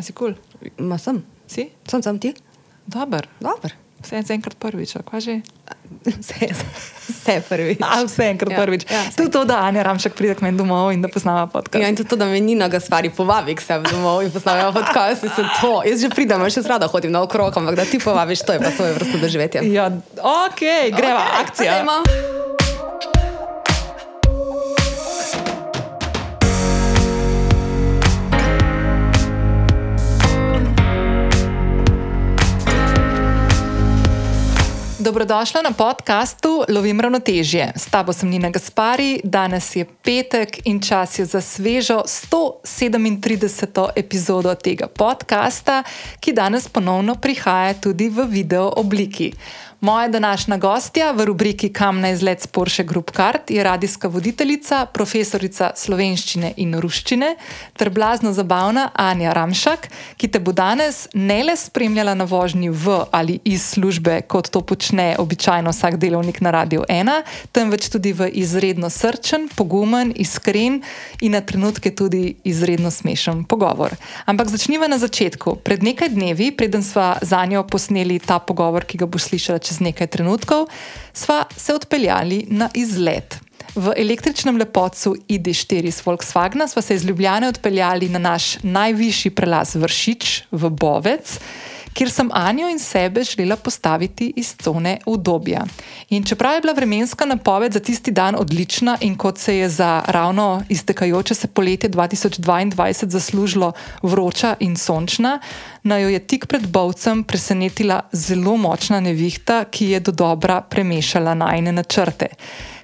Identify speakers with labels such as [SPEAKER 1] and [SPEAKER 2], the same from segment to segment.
[SPEAKER 1] A si kul?
[SPEAKER 2] Ma sem,
[SPEAKER 1] Si?
[SPEAKER 2] sem, sem ti.
[SPEAKER 1] Dober.
[SPEAKER 2] Dober.
[SPEAKER 1] Vse en enkrat prvič, kva že?
[SPEAKER 2] Vse, vse prvi.
[SPEAKER 1] A, vse enkrat
[SPEAKER 2] Ja,
[SPEAKER 1] prvič.
[SPEAKER 2] ja,
[SPEAKER 1] Tudi to, da Anja Ramšek pride k meni domov in da poznava podcast.
[SPEAKER 2] Ja, in tudi to, da me Nina Gaspari povabi k sebi domov in postavlja podcast, mislim to. Jaz že pridem, še rada hodim na okrog, ampak da ti povabiš, to je pa svoje vrste doživetje.
[SPEAKER 1] Ja, ok, greva, okay, akcija.
[SPEAKER 2] Dajmo.
[SPEAKER 1] Dobrodošla na podkastu Lovim ravnotežje. S tabo sem Nina Gaspari, danes je petek in čas je za svežo 137. epizodo tega podcasta, ki danes ponovno prihaja tudi v video obliki. Moja današnja gostja v rubriki Kam na izlet s Porsche Group Card je radijska voditeljica, profesorica slovenščine in ruščine ter blazno zabavna Anja Ramšak, ki te bo danes ne le spremljala na vožnji v ali iz službe, kot to počne običajno vsak delovnik na Radio 1, temveč tudi v izredno srčen, pogumen, iskren in na trenutke tudi izredno smešen pogovor. Ampak začniva na začetku. Pred nekaj dnevi, preden sva za njo posneli ta pogovor, ki ga boš slišala čez nekaj trenutkov, sva se odpeljali na izlet. V električnem lepotcu ID4 iz Volkswagna sva se iz Ljubljane odpeljali na naš najvišji prelaz Vršič v Bovec, kjer sem Anjo in sebe želela postaviti iz cone udobja. In čeprav je bila vremenska napoved za tisti dan odlična in kot se je za ravno iztekajoče se poletje 2022 zaslužilo vroča in sončna, naj jo je tik pred Bovcem presenetila zelo močna nevihta, ki je do dobra premešala najne načrte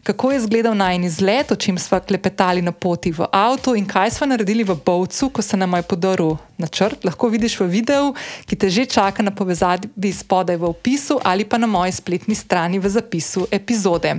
[SPEAKER 1] kako je izgledal najen izlet, o čem sva klepetali na poti v avtu in kaj sva naredili v Bovcu, ko se nam je podaril načrt. Lahko vidiš v videu, ki te že čaka na povezavi spodaj v opisu ali pa na moji spletni strani v zapisu epizode.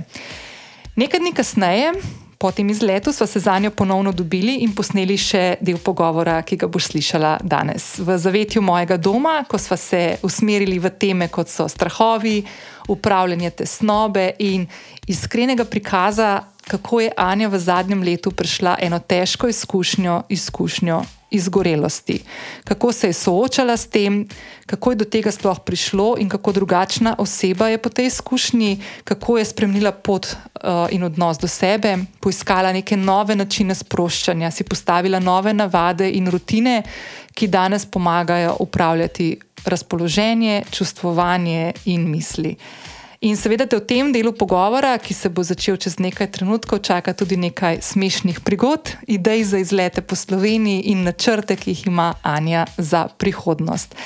[SPEAKER 1] Nekaj dni kasneje. Po tem izletu smo se za njo ponovno dobili in posneli še del pogovora, ki ga boš slišala danes. V zavetju mojega doma, ko smo se usmerili v teme, kot so strahovi, upravljanje tesnobe in iskrenega prikaza, kako je Anja v zadnjem letu prešla eno težko izkušnjo, izkušnjo izgorelosti. Kako se je soočala s tem, kako je do tega sploh prišlo in kako drugačna oseba je po tej izkušnji, kako je spremljala pot uh, in odnos do sebe, poiskala neke nove načine sproščanja, si postavila nove navade in rutine, ki danes pomagajo upravljati razpoloženje, čustvovanje in misli. In seveda te v tem delu pogovora, ki se bo začel čez nekaj trenutkov, čaka tudi nekaj smešnih prigod, idej za izlete po Sloveniji in načrte, ki jih ima Anja za prihodnost.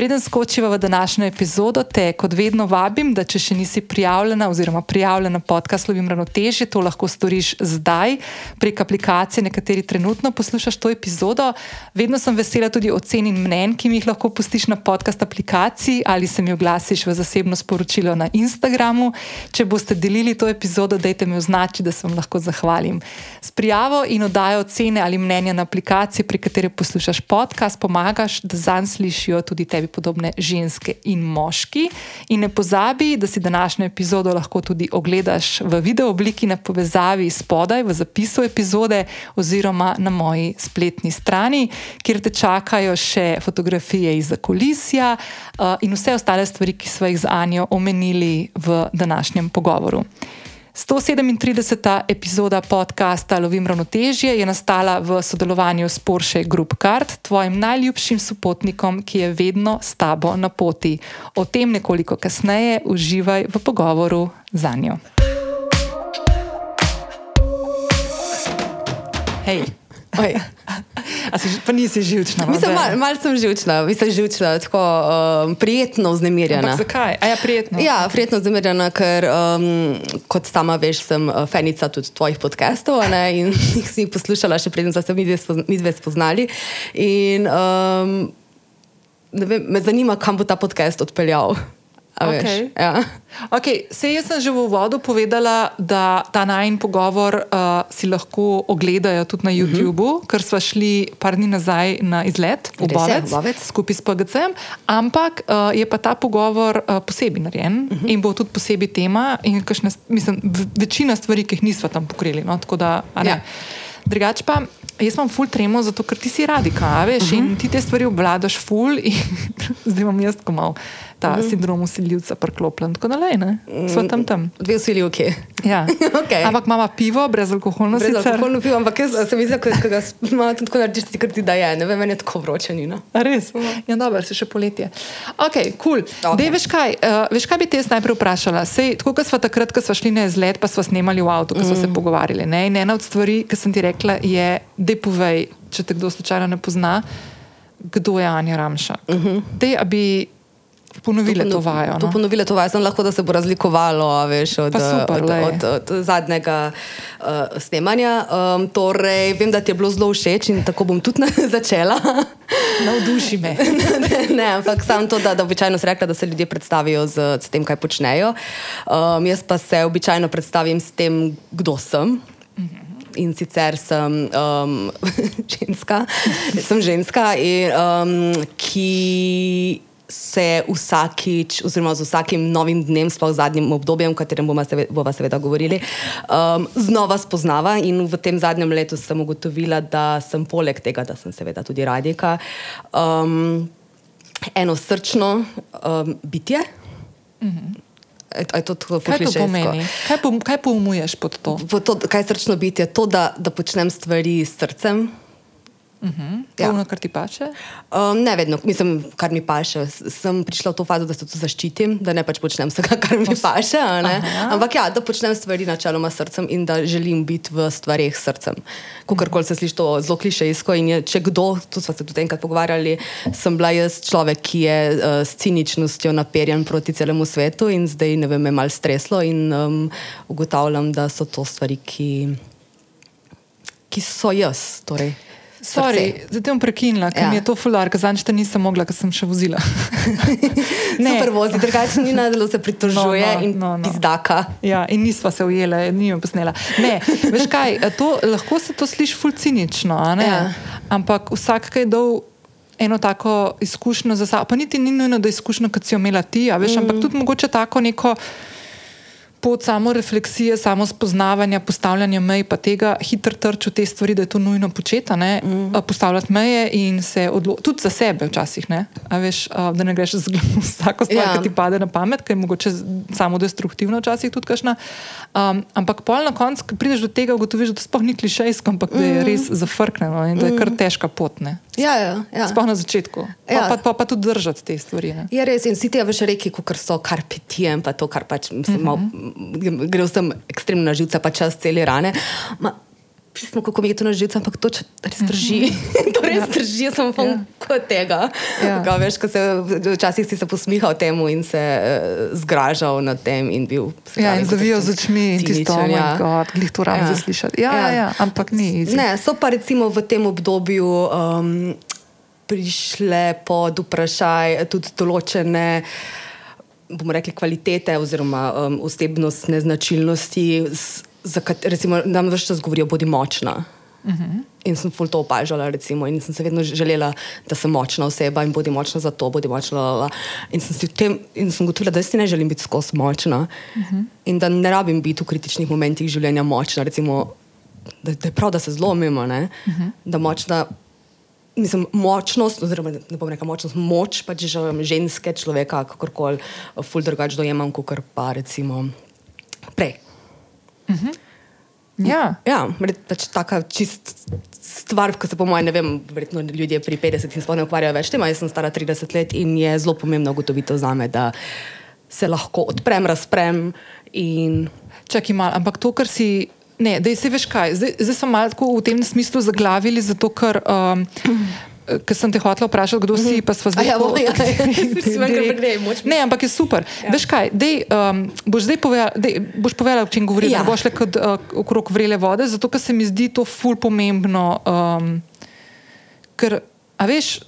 [SPEAKER 1] Preden skočiva v današnjo epizodo, te kot vedno vabim, da če še nisi prijavljena oziroma prijavljena podcast Lovim ravnotežje, to lahko storiš zdaj prek aplikacije, na kateri trenutno poslušaš to epizodo. Vedno sem vesela tudi ocen in mnen, ki mi jih lahko pustiš na podcast aplikaciji ali se mi oglasiš v zasebno sporočilo na Instagramu. Če boste delili to epizodo, dajte mi označi, da se vam lahko zahvalim. S prijavo in oddajo ocene ali mnenja na aplikaciji, pri kateri poslušaš podcast, pomagaš, da zanj slišijo tudi te tebi podobne ženske in moški. In ne pozabi, da si današnjo epizodo lahko tudi ogledaš v video obliki na povezavi spodaj, v zapisu epizode, oziroma na moji spletni strani, kjer te čakajo še fotografije iz zakulisja uh, in vse ostale stvari, ki smo jih z Anjo omenili v današnjem pogovoru. 137. epizoda podcasta Lovim ravnotežje je nastala v sodelovanju s Porsche Group Card, tvojim najljubšim sopotnikom, ki je vedno s tabo na poti. O tem nekoliko kasneje uživaj v pogovoru z njo. Hej. Si, pa nisi živčna.
[SPEAKER 2] Mislim, mal, mal sem živčna, mislim, živčna, tako um, prijetno vznemirjena.
[SPEAKER 1] Ampak zakaj? A ja, prijetno.
[SPEAKER 2] Ja, prijetno vznemirjena, ker um, kot sama veš, sem uh, fenica tudi tvojih podcastov a ne, in jih si poslušala, še preden smo se mi dve, spozna, mi dve spoznali. In um, vem, me zanima, kam bo ta podcast odpeljal. A veš. Ja.
[SPEAKER 1] Okay, se jaz sem že v uvodu povedala, da ta najn pogovor uh, si lahko ogledajo tudi na YouTubu, uh -huh. ker smo šli par dni nazaj na izlet v Bovec,
[SPEAKER 2] Bovec.
[SPEAKER 1] skupaj s PGC-jem, ampak uh, je pa ta pogovor uh, posebej narejen uh -huh. in bo tudi posebej tema in kakšne, mislim, večina stvari, ki jih nismo tam pokrili. No, da.
[SPEAKER 2] Ja.
[SPEAKER 1] Drugač pa, jaz imam ful tremo, zato ker ti si radika, veš, uh -huh. in ti te stvari obvladaš ful, in zdaj imam jaz tako malo ta uh -huh. sindrom usiljivca preklopljen, tako da le, ne, smo tam tam.
[SPEAKER 2] Dve usiljivki.
[SPEAKER 1] Ja.
[SPEAKER 2] okay.
[SPEAKER 1] Ampak imamo pivo, brez alkoholno
[SPEAKER 2] Brez
[SPEAKER 1] sicer.
[SPEAKER 2] alkoholno pivo, ampak jaz sem mislila, da ga ima tako narediš, ti kar ti da je, ne vem, meni je tako vroče,
[SPEAKER 1] Res? Ja, dobro, se še poletje. Ok, kul. Cool.
[SPEAKER 2] Ok.
[SPEAKER 1] Dej, veš kaj, uh, veš kaj bi te jaz najprej vprašala? Sej, tako kot smo takrat, ko smo šli na izlet, pa smo snemali v avtu, ko smo mm. se pogovarjali. Ne? In ena od stvari, ki sem ti rekla, je, da povej, če te kdo slučajno ne pozna, kdo je Anja Ramša. Uh -huh. Dej, a bi ponovile to, to vajo.
[SPEAKER 2] To
[SPEAKER 1] No?
[SPEAKER 2] ponovile to vajo, sem lahko, da se bo razlikovalo veš, od,
[SPEAKER 1] super,
[SPEAKER 2] od, od, od, od zadnjega uh, snemanja. Um, torej, vem, da ti je bilo zelo všeč in tako bom tudi začela.
[SPEAKER 1] Navduši me.
[SPEAKER 2] ne, ampak samo to, da, da običajno se rekla, da se ljudje predstavijo z, z tem, kaj počnejo. Um, jaz pa se običajno predstavim s tem, kdo sem. In sicer sem um, ženska, sem ženska, in, um, ki se vsakič, oziroma z vsakim novim dnem, sploh zadnjim obdobjem, o katerem bomo seveda, bova seveda govorili, um, znova spoznava. In v tem zadnjem letu sem ugotovila, da sem poleg tega, da sem seveda tudi radika, um, eno srčno um, bitje. Je, je to tako
[SPEAKER 1] Kaj to pomeni? Kaj, pom, kaj poumuješ pod to?
[SPEAKER 2] V To, kaj srčno biti je to, da, da počnem stvari s srcem.
[SPEAKER 1] To je
[SPEAKER 2] Ja.
[SPEAKER 1] ono, kar ti paše?
[SPEAKER 2] Um, ne vedno, mislim, kar mi paše. Sem prišla v to fazo, da se tu zaščitim, da ne pač počnem vsega, kar mi paše. a ne. Ampak ja, da počnem stvari načeloma srcem in da želim biti v stvarih srcem. Kakorkoli se sliši to zelo klišejsko. In je, če kdo, tu smo se tudi enkrat pogovarjali, sem bila jaz človek, ki je uh, s ciničnostjo naperjen proti celemu svetu in zdaj ne vem, me mal streslo in um, ugotavljam, da so to stvari, ki, ki so jaz. Torej.
[SPEAKER 1] Sorry, zdaj te bom prekinila, ker
[SPEAKER 2] Ja.
[SPEAKER 1] mi je to fular, ker zanj te nisem mogla, ker sem še vozila.
[SPEAKER 2] Ne, super vozi, drugače ni zelo se pritožuje
[SPEAKER 1] No, no,
[SPEAKER 2] in
[SPEAKER 1] no, no.
[SPEAKER 2] pizdaka.
[SPEAKER 1] Ja, in nisva se ujela, ni me posnela. Ne, veš kaj, to, lahko se to sliši ful cinično?
[SPEAKER 2] Ja.
[SPEAKER 1] ampak vsak, ki je dal eno tako izkušnjo za sabo, pa niti ni nujno, da je izkušnja, kot si jo imela ti, veš, mm. ampak tudi mogoče tako neko. Pot samo refleksije, samo spoznavanja, postavljanja mej, pa tega hitro trč v te stvari, da je to nujno početi, mm. postavljati meje in se odločiti, tudi za sebe, včasih, ne? A veš, a, da ne greš z vsako stvar,
[SPEAKER 2] Ja.
[SPEAKER 1] ki ti pade na pamet, ker je mogoče samo destruktivna, včasih tudi kašna. Um, ampak pol na koncu, ko prideš do tega, ugotoviš, da to sploh ni klišejsko, ampak da je res zafrknjeno in da je kar težka pot. Ne?
[SPEAKER 2] Ja, ja, ja.
[SPEAKER 1] Sploh na začetku. Pa,
[SPEAKER 2] Ja.
[SPEAKER 1] pa, pa, pa tudi držati te stvari. Ne?
[SPEAKER 2] Je res, in vsi ti veš reki, kot so karpetijem, pa to, kar pač mislim, uh -huh. gre vsem ekstremno na živce, pa čas cele rane. Ma, Pismo, kako mi je to na živce, ampak to res drži. to res drži, jaz sem pa
[SPEAKER 1] Ja.
[SPEAKER 2] tega.
[SPEAKER 1] Ja.
[SPEAKER 2] Ga, veš, se, včasih si se posmihal temu in se uh, zgražal nad tem in bil.
[SPEAKER 1] Ja, in zavijo z očmi in tisto, oh
[SPEAKER 2] ja.
[SPEAKER 1] glih to rabim
[SPEAKER 2] Ja.
[SPEAKER 1] ja. zaslišati. Ja, ja. Ja, ja, ampak ni. easy.
[SPEAKER 2] Ne, so pa recimo v tem obdobju um, prišle pod vprašaj tudi določene. Bomo rekli kvalitete oziroma um, osebnostne značilnosti, za katere nam več čas govorijo, bodi močna. Uh -huh. In sem ful to opažala, recimo, in sem se vedno želela, da sem močna oseba in bodi močna za to, bodi močna. La, la. In sem si v tem, in sem gotovila, da si ne želim biti skozi močna uh -huh. in da ne rabim biti v kritičnih momentih življenja močna. Recimo, da, da je prav, da se zlomimo, uh -huh. da močna. Mislim, močnost, oziroma ne bom rekla močnost, moč pač že ženske človeka, kakorkoli, ful drugače dojemam, kot pa recimo prej.
[SPEAKER 1] Ja.
[SPEAKER 2] Ja, red- pač taka čist stvar, ki se po mojem, ne vem, verjetno ljudje pri 50 in sploh ne ukvarjajo več tem, jaz sem stara 30 let in je zelo pomembna ugotovitev za me, da se lahko odprem, razprem in
[SPEAKER 1] Čakaj malo, ampak to, kar si. Ne, da se veš kaj. Zdaj, zdaj smo malo v tem smislu zaglavili, zato ker. Um, Ker sem te hotel vprašati, kdo si, pa smo zdaj
[SPEAKER 2] ja,
[SPEAKER 1] tako-
[SPEAKER 2] ja, ja.
[SPEAKER 1] Ne, ampak je super. Ja. Veš kaj, dej, um, boš zdaj povedal, dej, boš povedal, o čem govoriš,
[SPEAKER 2] Ja.
[SPEAKER 1] boš le kot uh, okrog vrele vode, zato ker se mi zdi to ful pomembno. Um, ker, a veš,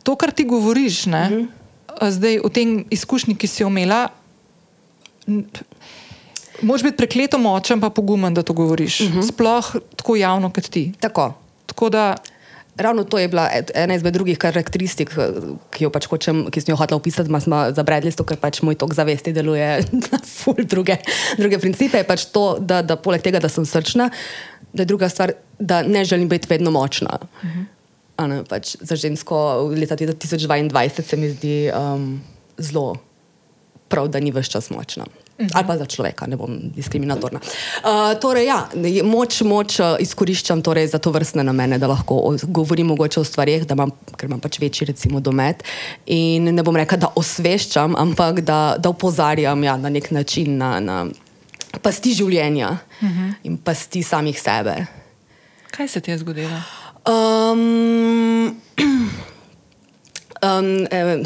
[SPEAKER 1] to, kar ti govoriš, ne, uh
[SPEAKER 2] Mhm.
[SPEAKER 1] -huh. zdaj v tem izkušnji, ki si jo imela, Moš biti prekleto močen, pa pogumen, da to govoriš. Uh
[SPEAKER 2] Mhm.
[SPEAKER 1] -huh. Sploh tako javno kot ti.
[SPEAKER 2] tako.
[SPEAKER 1] Tako da,
[SPEAKER 2] Ravno to je bila ena izmed drugih karakteristik, ki jo pač hočem, ki sem jo hotel opisati, ma smo zabredli, ker pač moj tok zavesti deluje na ful druge, druge principe. Je pač to, da, da poleg tega, da sem srčna, da je druga stvar, da ne želim biti vedno močna. Uh -huh. ne, pač za žensko leta 2022 se mi zdi um, zelo prav, da ni več čas močna. Uh -huh. Ali pa za človeka, ne bom diskriminatorna. Uh, torej, ja, moč, moč uh, izkoriščam torej za to vrstne namene, da lahko o, govorim mogoče o stvarih, imam, ker imam pač večji recimo, domet. In ne bom rekel, da osveščam, ampak da, da upozarjam ja, na nek način na, na pasti življenja uh -huh. in pasti samih sebe.
[SPEAKER 1] Kaj se ti je zgodilo?
[SPEAKER 2] Um, um, eh,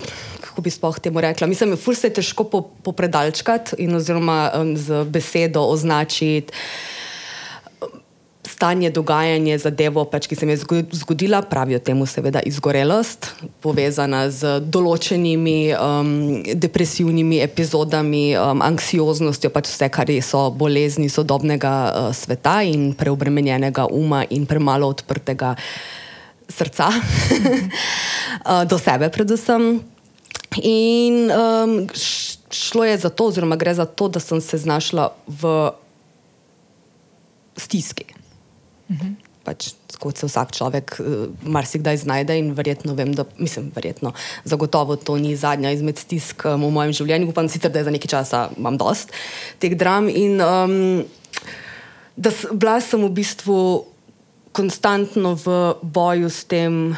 [SPEAKER 2] kako bi sploh temu rekla? Mislim, da se je težko popredalčkati in oziroma um, z besedo označiti stanje, dogajanje, zadevo, pač, ki se mi je zgodila, pravijo temu seveda izgorelost, povezana z določenimi um, depresivnimi epizodami, um, anksioznostjo, pač vse, kar so bolezni sodobnega uh, sveta in preobremenjenega uma in premalo odprtega srca uh, do sebe, predvsem. In um, šlo je za to, oziroma gre za to, da sem se znašla v stiski. -hmm. pač, kot se vsak človek uh, marsikdaj znajde in verjetno vem, da mislim, verjetno, zagotovo to ni zadnja izmed stisk um, v mojem življenju. Upam sicer, da je za nekaj časa imam dost teh dram in um, da bila sem v bistvu konstantno v boju s tem.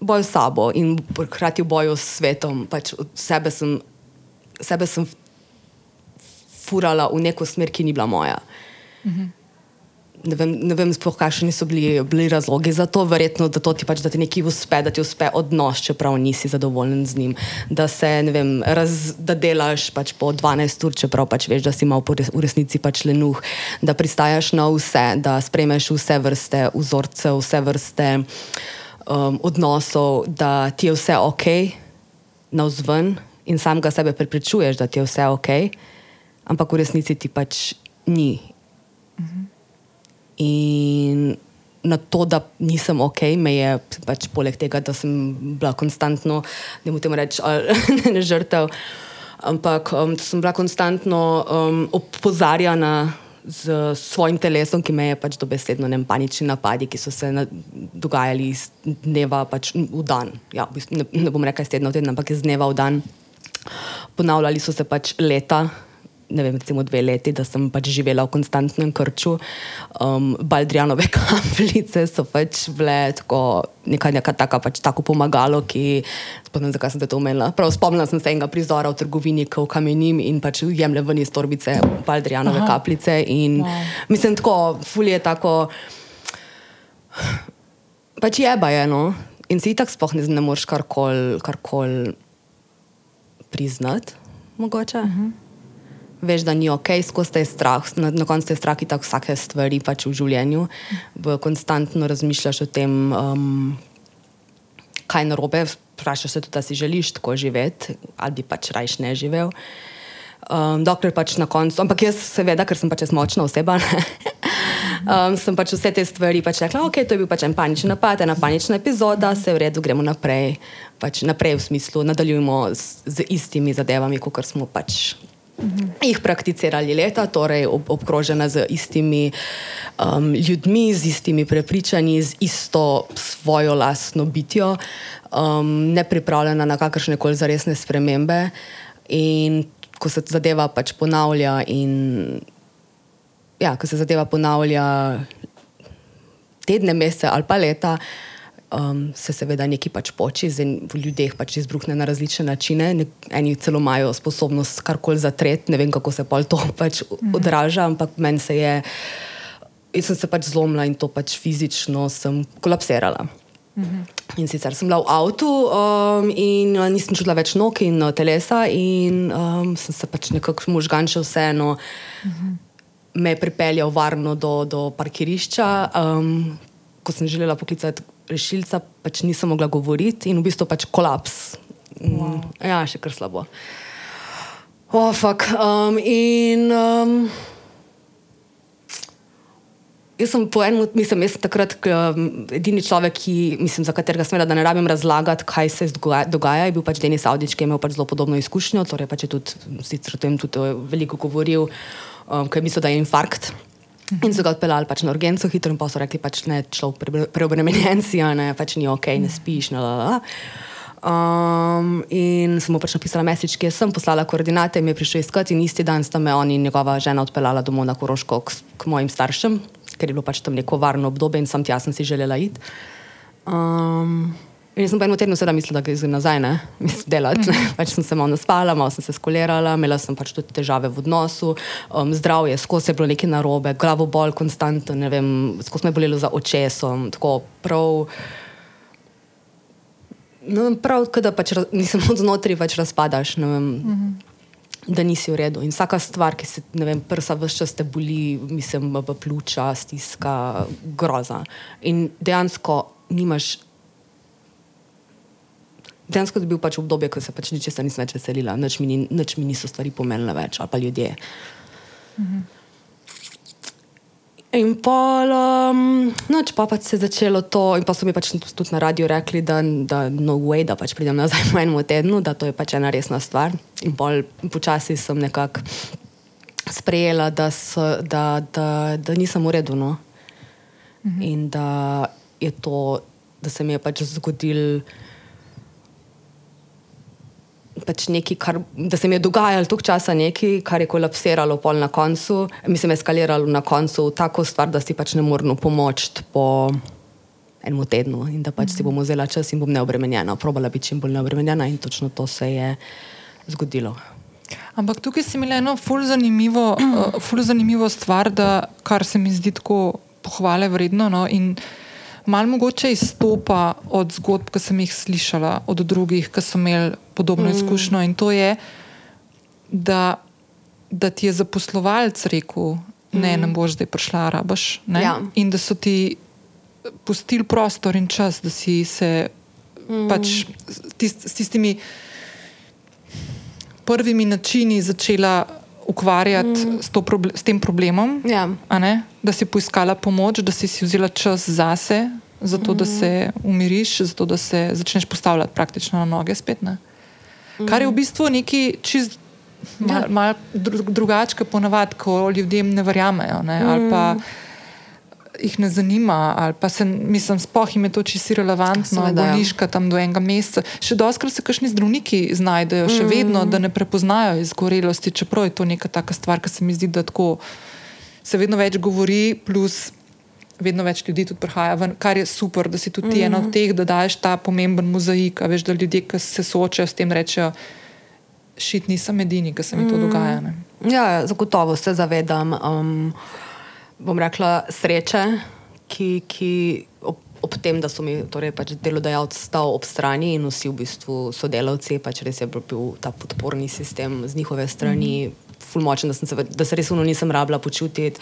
[SPEAKER 2] Boj s sabo in hkrati v boju s svetom. Pač sebe, sem, sebe sem furala v neko smer, ki ni bila moja. -hmm ne vem, ne vem sploh, kakšni so bili, bili razlogi za to, verjetno, da, to ti, pač, da ti nekaj uspe, da ti uspe odnos, čeprav nisi zadovoljen z njim. Da se, ne vem, raz, da delaš pač po 12 ur, čeprav pač veš, da si imel v resnici pač lenuh, da pristajaš na vse, da spremeš vse vrste vzorcev, vse vrste um, odnosov, da ti je vse ok, na vzven in sam ga sebe prepričuješ, da ti je vse ok, ampak v resnici ti pač ni. Mhm. In na to, da nisem ok, me je pač poleg tega, da sem bila konstantno, ne morem reči, ne žrtev, ampak um, sem bila konstantno um, opozarjana. Z svojim telesom, ki me je pač dobesedno ne panični napadi, ki so se na, dogajali iz dneva pač v dan. Ja, ne, ne bom rekel iz tedna v teden, ampak iz dneva v dan. Ponavljali so se pač leta, ne vem, recimo dve leti, da sem pač živela v konstantnem krču. Um, Baldrijanove kapljice so pač bile tako, neka, neka taka, pač tako pomagalo, ki, spomnim, zakaj sem te to omenila. Prav spomnila sem se enega prizora v trgovini, ko kamenim in pač jemlje ven iz torbice Baldrijanove Aha. kapljice. In wow. mislim, tako, fulje je tako, pač je eno. In si tako sploh ne, ne moreš karkoli kar priznati, mogoče. Uh mhm. -huh veš, da ni ok, skozi te strah, na, na koncu te strah in tako vsake stvari pač v življenju. V konstantno razmišljaš o tem, um, kaj je narobe, vprašaš se tudi, da si želiš tako živeti ali bi pač rajš ne živel. Um, dokler pač na koncu, ampak jaz seveda, ker sem pač močna oseba. Um, sem pač vse te stvari pač rekla, ok, to je bil pač en panični napad, ena panična epizoda, se v redu, gremo naprej, pač naprej v smislu, nadaljujemo z, z istimi zadevami, kot smo pač -hmm. jih prakticirali leta, torej ob, obkrožena z istimi um, ljudmi, z istimi prepričanji, z isto svojo lastno bitjo, um, ne pripravljena na kakršne koli zaresne spremembe. In ko se zadeva pač ponavlja, in ja, ko se zadeva ponavlja tedne, mesece ali pa leta um, se seveda nekaj pač poči, v ljudeh pač izbruhne na različne načine. Ne, eni celo imajo sposobnost karkoli zatreti, ne vem, kako se to pač mhm. odraža, ampak meni se je, jaz sem se pač zlomila in to pač fizično sem kolapsirala. Mhm. In sicer sem bila v avtu um, in uh, nisem čutila več nog in uh, telesa, in um, sem se pač nekako možgan še vseeno. Mhm. Me je pripeljal varno do, do parkirišča, um, ko sem želela poklicati rešilca pač nisem mogla govoriti in v bistvu pač kolaps. Mm, wow. Ja, še kar slabo. Oh, um, in um, jaz sem po enem, mislim, jaz sem takrat um, edini človek, ki, mislim, za katerega smela, da ne rabim razlagati, kaj se dogaja. Je bil pač Denis Audič, ki je imel pač zelo podobno izkušnjo, torej pač je tudi, sicer o tem tudi veliko govoril, um, ker je mislil, da je infarkt. In so ga odpeljali pač na urgenco, hitro in pa so rekli, pač ne, človek pre, preobremenjen si, ne, pač ni ok, ne spiš. La, la, la. Um, in sem mu pač napisala mesič, ki sem poslala koordinate, mi je prišel iskati in isti dan sta me on in njegova žena odpeljala domov na Koroško k, k mojim staršem, ker je bilo pač tam neko varno obdobje in sam tja sem si želela iti. Um, jaz sem pa eno tedno seveda mislila, da grem nazaj, ne, mislim, delati. Mm. pač sem se malo naspala, malo sem se skolirala, imela sem pač tudi težave v odnosu, um, zdravje, skozi je bilo nekaj narobe, glavo bolj konstantno, ne vem, skozi me je bolelo za očesom, tako prav. No, prav, da pač raz, nisem od znotraj več razpadaš, ne vem, mm -hmm. da nisi v redu. In vsaka stvar, ki se, ne vem, prsa vse čas te boli, mislim, v pljuča, stiska, groza. In dejansko nimaš. Dejansko je bil pač obdobje, ko se pač ničesar nisem več veselila, nič mi, ni, nič mi niso stvari pomenile več, ali pa ljudje. -hmm. In pa, um, noč pa pač se je začelo to, in pa so mi pač tudi na radiju rekli, da, da no way, da pač pridem nazaj v enem tednu, da to je pač ena resna stvar. In pol počasi sem nekako sprejela, da, so, da, da, da nisem v redu. No? -hmm. In da je to, da se mi je pač zgodil pač nekaj, kar, da se mi je dogajalo toliko časa, nekaj, kar je kolapsiralo pol na koncu, mislim, eskaliralo na koncu, tako stvar, da si pač ne moremo pomoči po enem tednu in da pač mm -hmm. si bom vzela čas in bom neobremenjena. Probala biti čim bolj neobremenjena in točno to se je zgodilo.
[SPEAKER 1] Ampak tukaj si imela eno ful zanimivo, uh, ful zanimivo stvar, da, kar se mi zdi tako pohvale vredno. No, malo mogoče izstopa od zgodb, ki sem jih slišala od drugih, ki so imeli podobno mm. izkušnjo. In to je, da, da ti je zaposlovalec rekel, ne, mm. ne boš zdaj prišla, rabaš. Ja. In da so ti pustili prostor in čas, da si se mm. pač tist, s tistimi prvimi načini začela ukvarjati mm. s, proble s tem problemom,
[SPEAKER 2] ja.
[SPEAKER 1] da si poiskala pomoč, da si, si vzela čas zase, zato da se umiriš, zato da se začneš postavljati praktično na noge spet. Mm. Kar je v bistvu nekaj čist. Mal drugače, kot ponavadi, ko ljudem ne verjamejo. Ne? Ali pa mm jih ne zanima, ali pa se, mislim, spoh jim je to čisto relevantno, da ja. boliška tam do enega meseca. Še doskrat se kakšni zdravniki znajdejo, še mm. vedno, da ne prepoznajo izgorelosti, čeprav je to neka taka stvar, ki se mi zdi, da tako se vedno več govori, plus vedno več ljudi tudi prihaja ven, kar je super, da si tudi mm. ena od teh, da daš ta pomemben mozaik, veš, da ljudje, ki se soočajo s tem, rečejo. Šit nisem edini, ki se mi to mm. dogaja. Ne?
[SPEAKER 2] Ja, zagotovo se zavedam. Um, bom rekla, sreče, ki, ki ob, ob tem, da so mi torej, pač delodajalci stali ob strani in vsi v bistvu sodelavci, pač res je bil ta podporni sistem z njihove strani. Mm -hmm fulmočen, da, se, da se res uno nisem rabila počutiti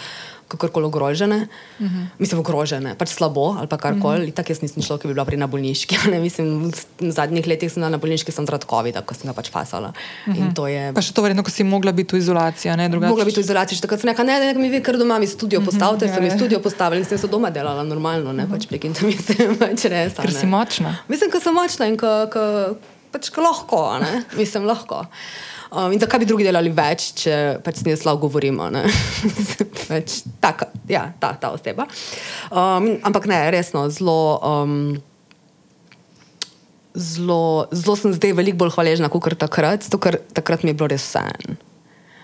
[SPEAKER 2] kakorkoli ogrožene. Uh mhm. -huh. Mislim, ogrožene, pač slabo ali karkoli. Uh -huh. Tako jaz nisem šla, ki bi bila pri na bolniški. Mislim, v zadnjih letih sem bila na bolniški, sem zaradi COVID-a, ko sem ga pač fasala. Uh
[SPEAKER 1] mhm. -huh. je... Pa še to vredno, ko si mogla biti v izolaciji, ne drugače.
[SPEAKER 2] Mogla biti v izolaciji, tako sem rekla, ne, ne, mi vi kar doma mi studio postavite, uh -huh. sem jih studio postavila in sem se doma delala normalno, ne, uh -huh. pač prek intervjuja, pač res.
[SPEAKER 1] Ker si močna.
[SPEAKER 2] Mislim, ker sem močna in ko, pač ko lahko, ne, mislim, lahko. Um, in zakaj bi drugi delali več, če pač s njim slabo govorimo? pač, taka, ja, ta, ta oseba. Um, ampak ne, resno, zelo. Um, Zelo, zelo sem zdaj veliko bolj hvaležna kot takrat, zato ker takrat mi je bilo res vse.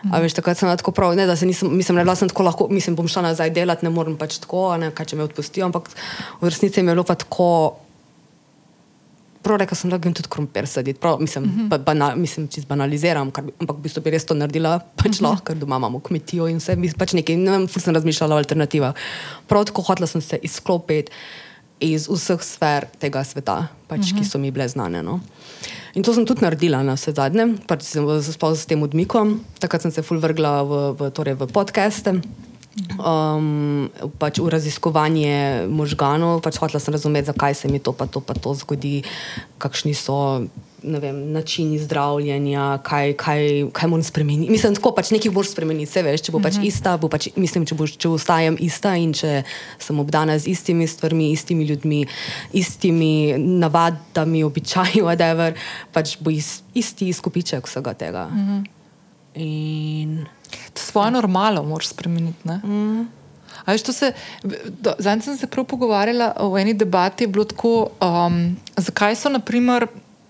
[SPEAKER 2] Mm. Veš, takrat sem tako prav, ne, da se nisem, mislim, da sem tako lahko, mislim, bom šla nazaj delati, ne morem pač tako, ne, kaj če me odpustijo, ampak v resnici je bilo pa tako prav rekel sem, da grem tudi krompir saditi. Prav, mislim, mm -hmm. bana, mislim, če banaliziram, kar, ampak v bistvu bi res to naredila, pač -hmm. lahko, ker doma imamo kmetijo in vse. Pač nekaj, ne vem, sem razmišljala o alternativah. Prav tako hotela sem se izklopiti iz vseh sfer tega sveta, pač, mm -hmm. ki mhm. so mi bile znane. No. In to sem tudi naredila na vse zadnje, pač sem se s tem odmikom, takrat sem se fulvrgla v, v, torej v podcaste um, pač v raziskovanje možganov, pač hotela sem razumeti, zakaj se mi to pa to, pa to zgodi, kakšni so. Vem, načini zdravljenja, kaj, kaj, kaj moram spremeniti. Mislim, da pač nekaj boš spremeniti, vse veš. Če bo pač uh mhm. -huh. ista, bo pač, mislim, če, boš, če ostajam ista in če sem obdana z istimi stvarmi, istimi ljudmi, istimi navadami, običaji, whatever, pač bo isti skupiček vsega tega. Uh mhm. -huh. In
[SPEAKER 1] Svojo normalo moraš spremeniti. Mm. Zdaj sem se prav pogovarjala o eni debati, bilo tako, um, zakaj so, naprimer,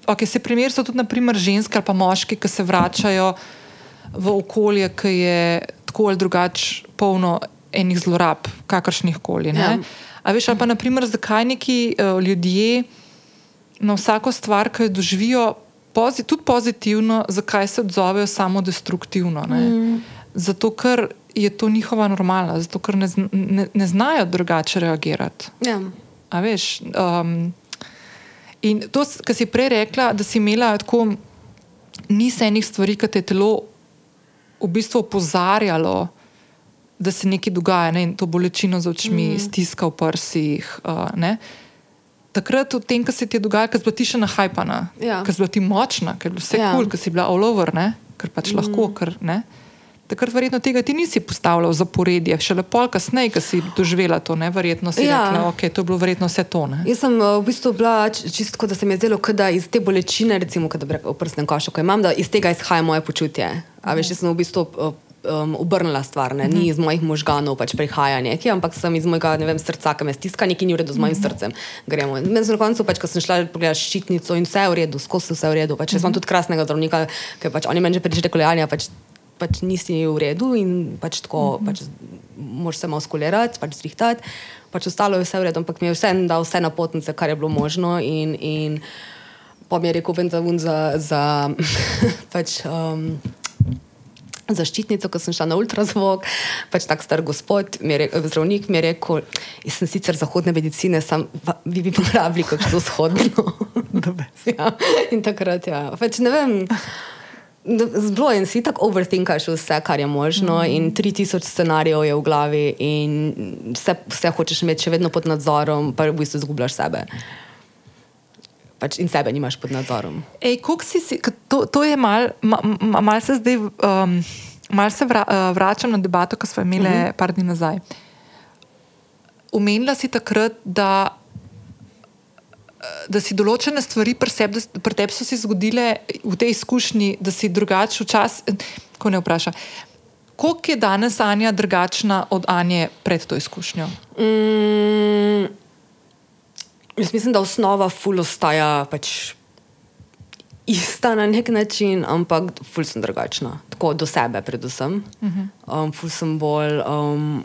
[SPEAKER 1] okay, se primer so tudi naprimer, ženske ali pa moški, ki se vračajo v okolje, ki je tako ali drugače polno enih zlorab, kakršnih koli. Ja. A veš, ali pa naprimer, zakaj neki uh, ljudje na vsako stvar, ki jo doživijo, pozit, tudi pozitivno, zakaj se odzovejo samo destruktivno. Mm. Zato, ker je to njihova normala, zato ker ne, ne, ne znajo drugače reagirati.
[SPEAKER 2] Ja.
[SPEAKER 1] A veš. Um, in to, kar si prej rekla, da si imela tako niz enih stvari, ki te je telo v bistvu opozarjalo, da se nekaj dogaja, ne? in to bolečino za očmi, mm. stiska v prsih. Uh, Takrat, v tem, kar se ti je dogajalo, ker si bila ti še nahajpana,
[SPEAKER 2] ja.
[SPEAKER 1] ker si bila ti močna, ker je vse ja. kul, cool, ker si bila all over, ne? ker pač mm. lahko. Ker, Takrat verjetno tega ti nisi postavljal v zaporedje, še lepo kasneje, ki si doživela to, ne? verjetno si ja. rekla, ok, to je bilo verjetno vse to. Ne?
[SPEAKER 2] Jaz sem v bistvu bila čisto, da se mi je zdelo, da iz te bolečine, recimo, da bi rekel v prsnem košu, ko imam, da iz tega izhaja moje počutje. A veš, jaz sem v bistvu um, obrnila stvar, ne? ni iz mojih možganov pač prihaja nekaj, ampak sem iz mojega vem, srca, ki me stiska, nekaj ni v redu z mojim srcem. Gremo. Na koncu, pač, ko sem šla pogledati ščitnico in vse je v redu, skozi vse je v redu. Pač, jaz imam tudi krasnega zdravnika, ki pač, oni meni že prišli kolajanja. Pač, Pač nisi v redu in pač tako, mm -hmm. pač moraš se malo skulirati, pač zrihtati. Pač ostalo je vse v redu, ampak mi je vse dal vse na potnice, kar je bilo možno. In, in pa mi je rekel, da je za, za pač, um, zaščitnico, ko sem šla na ultrazvok, pač tak star gospod, mi rekel, zdravnik mi je rekel, jaz sem sicer zahodne medicine, sam vi bi popravili kakšno vzhodno. ja, in takrat, ja, pač ne vem. Zelo in si tako overthinkaš vse, kar je možno, mm -hmm. in 3000 scenarijev je v glavi, in vse, vse hočeš imeti še vedno pod nadzorom, pa v bistvu izgubljaš sebe pač in sebe nimaš pod nadzorom.
[SPEAKER 1] Ej, si si, to, to je malo, mal, mal se zdaj, um, mal se vra, uh, vračam na debato, ki smo imeli mhm. -huh. par dni nazaj. Umenila si takrat, da, da si določene stvari pri sebi, pri tebi so se zgodile v tej izkušnji, da si drugačen včasih, ko ne vpraša. Koliko je danes Anja drugačna od Anje pred to izkušnjo?
[SPEAKER 2] Mm. Jaz mislim, da osnova ful ostaja pač ista na nek način, ampak ful sem drugačna. Tako do sebe, predvsem. Uh mhm. -huh. um, ful sem bolj um,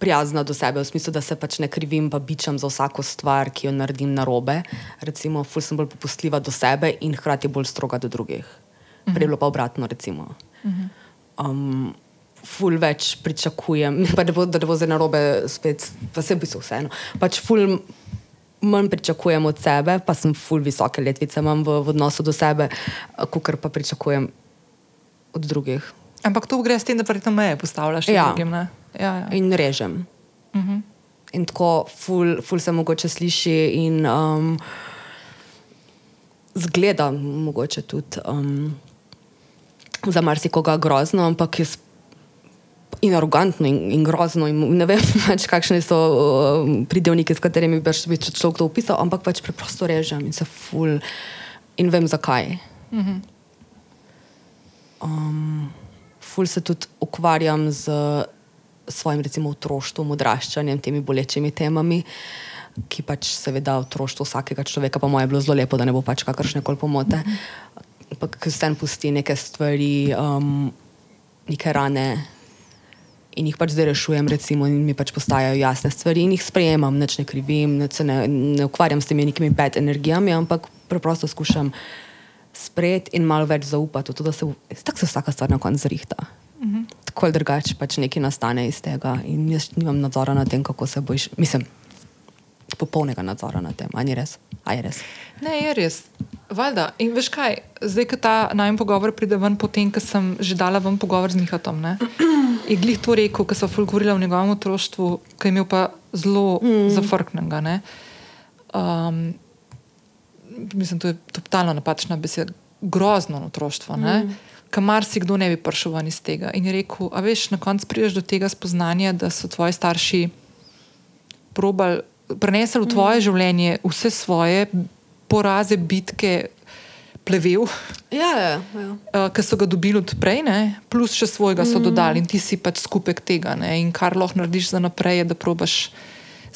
[SPEAKER 2] prijazna do sebe, v smislu, da se pač ne krivim, pa bičam za vsako stvar, ki jo naredim na robe. Recimo, ful sem bolj popustljiva do sebe in hkrati bolj stroga do drugih. Uh -huh. Prej bilo pa obratno, recimo. Uh -huh. um, Ful več pričakujem, pa ne bo, da ne bo zdaj na robe, spet, pa se v bistvu vseeno. Pač ful manj pričakujem od sebe, pa sem full visoke letvice v, v odnosu do sebe, kot pa pričakujem od drugih.
[SPEAKER 1] Ampak to gre s tem, da verjetno meje postavljaš ja. drugim. Ja,
[SPEAKER 2] ja. In režem. Uh mhm. -huh. In tako ful, ful se mogoče sliši in um, zgleda mogoče tudi um, za marsikoga grozno, ampak jaz in arogantno in, in grozno. In ne vem, pač, kakšne so uh, pridevniki, s katerimi bi še človek to opisal, ampak pač preprosto režem in se ful in vem zakaj. Mm -hmm. um, ful se tudi ukvarjam z svojim, recimo, otroštvom, odraščanjem, temi bolečimi temami. Ki pač seveda otroštvo vsakega človeka, pa moje je bilo zelo lepo, da ne bo pač kakršne koli pomote. Ampak, ker se en pusti neke stvari, um, neke rane, in jih pač zdaj rešujem, recimo, in mi pač postajajo jasne stvari, in jih sprejemam, neč ne krivim, neč ne, ne ukvarjam s temi nekimi pet energijami, ampak preprosto skušam sprejeti in malo več zaupati. To, se, tako se vsaka stvar na koncu zrihta. Uh mhm. -huh. Tako ali drugače, pač nekaj nastane iz tega, in jaz nimam nadzora nad tem, kako se boš. Mislim, popolnega nadzora nad tem, ali res? A je res?
[SPEAKER 1] Ne, je res. Valjda. In veš kaj, zdaj, ko ta najmen pogovor pride ven, potem, ko sem že dala ven pogovor z Mihatom. Je glih to rekel, ko so govorili o njegovem otroštvu, ki je imel pa zelo mm. zafrknega. Um, mislim, to je totalno napačna beseda, grozno otroštvo. Mm. Kamar si kdo ne bi prišel ven iz tega. In je rekel, a veš, na koncu prideš do tega spoznanja, da so tvoji starši probali prenesli v tvoje mm. življenje vse svoje poraze, bitke, plevel,
[SPEAKER 2] Ja, ja, ja.
[SPEAKER 1] uh, ki so ga dobili odprej, ne? plus še svojega so dodali in ti si pač skupek tega. Ne? In kar lahko narediš za naprej, je, da probaš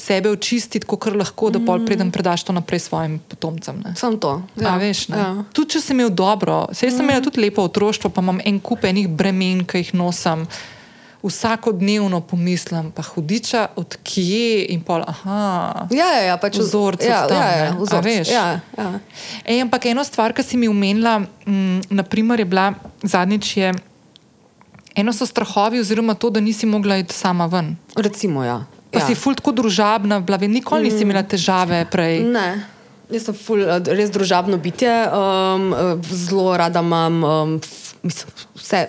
[SPEAKER 1] sebe očistiti, kot lahko, da pol preden predaš to naprej svojim potomcem. Ne?
[SPEAKER 2] Sam to.
[SPEAKER 1] Ja,
[SPEAKER 2] Ja,
[SPEAKER 1] veš, ne.
[SPEAKER 2] ja.
[SPEAKER 1] Tudi če sem imel dobro, sej sem imel tudi lepo otroštvo, pa imam en kup enih bremen, ki jih nosim. Vsakodnevno pomislim, pa hudiča, odkje in pol. Aha,
[SPEAKER 2] Ja, ja, ja, pač
[SPEAKER 1] Vzorci
[SPEAKER 2] ja,
[SPEAKER 1] tam,
[SPEAKER 2] ja, ja.
[SPEAKER 1] A veš?
[SPEAKER 2] Ja, ja.
[SPEAKER 1] Ej, ampak ena stvar, ki si mi omenila, m, naprimer, je bila zadnjič. Je, eno so strahovi, oziroma to, da nisi mogla iti sama ven.
[SPEAKER 2] Recimo, ja.
[SPEAKER 1] Pa
[SPEAKER 2] ja.
[SPEAKER 1] si ful tako družabna, bila, vem, nikoli nisi imela težave prej.
[SPEAKER 2] Ne. Jaz sem ful, eh, res družabno bitje, um, eh, zelo rada imam um, mislim, vse.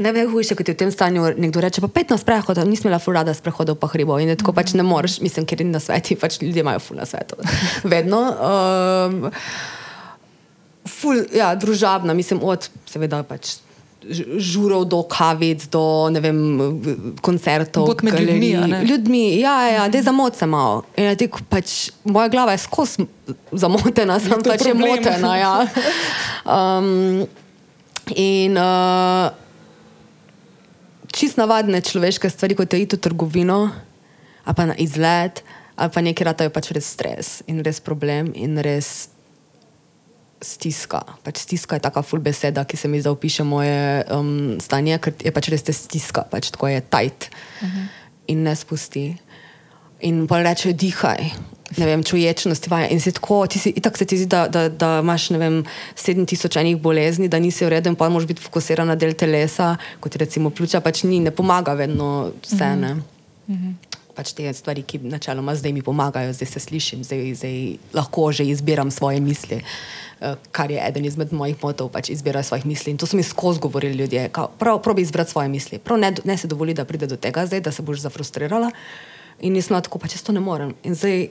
[SPEAKER 2] Ne vem, hujše, kot je v tem stanju. Nekdo reče, pa pet na sprehod, nisem imela ful rada sprehodov po hribu in je tako pač ne moreš, mislim, ker je na sveti, pač ljudje imajo ful na svetu. Vedno. Um, ful, ja, družabna, mislim, od seveda pač. Žurov do kavic, do vem, koncertov,
[SPEAKER 1] Bod med ljudmi, a ne?
[SPEAKER 2] ljudmi, ja, ja, ja da zamot se malo. In je tako, pač, moja glava je skozi zamotena, sem
[SPEAKER 1] je
[SPEAKER 2] pač je
[SPEAKER 1] problem.
[SPEAKER 2] motena. Ja. Um, in uh, čist navadne človeške stvari, kot je iti v trgovino, ali pa na izlet, ali pa nekaj ratajo pač res stres in res problem in res stiska. Pač stiska je taka full beseda, ki se mi zdaj opiše moje um, stanje, ker je pač res te stiska, pač tako je tajt uh -huh. in ne spusti. In pa reče, dihaj. Ne vem, čuječnost, vaja. in si tako, ti si, itak se ti zdi, da, da, da imaš, ne vem, 7000 enih bolezni, da nisi in pa moraš biti fokusiran na del telesa, kot je recimo pljuča, pač ni, ne pomaga vedno vse, ne. Pač te stvari, ki načeloma zdaj mi pomagajo, zdaj se slišim, zdaj, zdaj lahko že izbiram svoje misli, eh, kar je eden izmed mojih motov, pač izbira svojih misli. In to so mi skozi govorili ljudje, kao, prav, probi izbrati svoje misli, prav ne, ne se dovoli, da pride do tega zdaj, da se boš zafrustrirala. In nisem bila tako, pač jaz to ne morem. In zdaj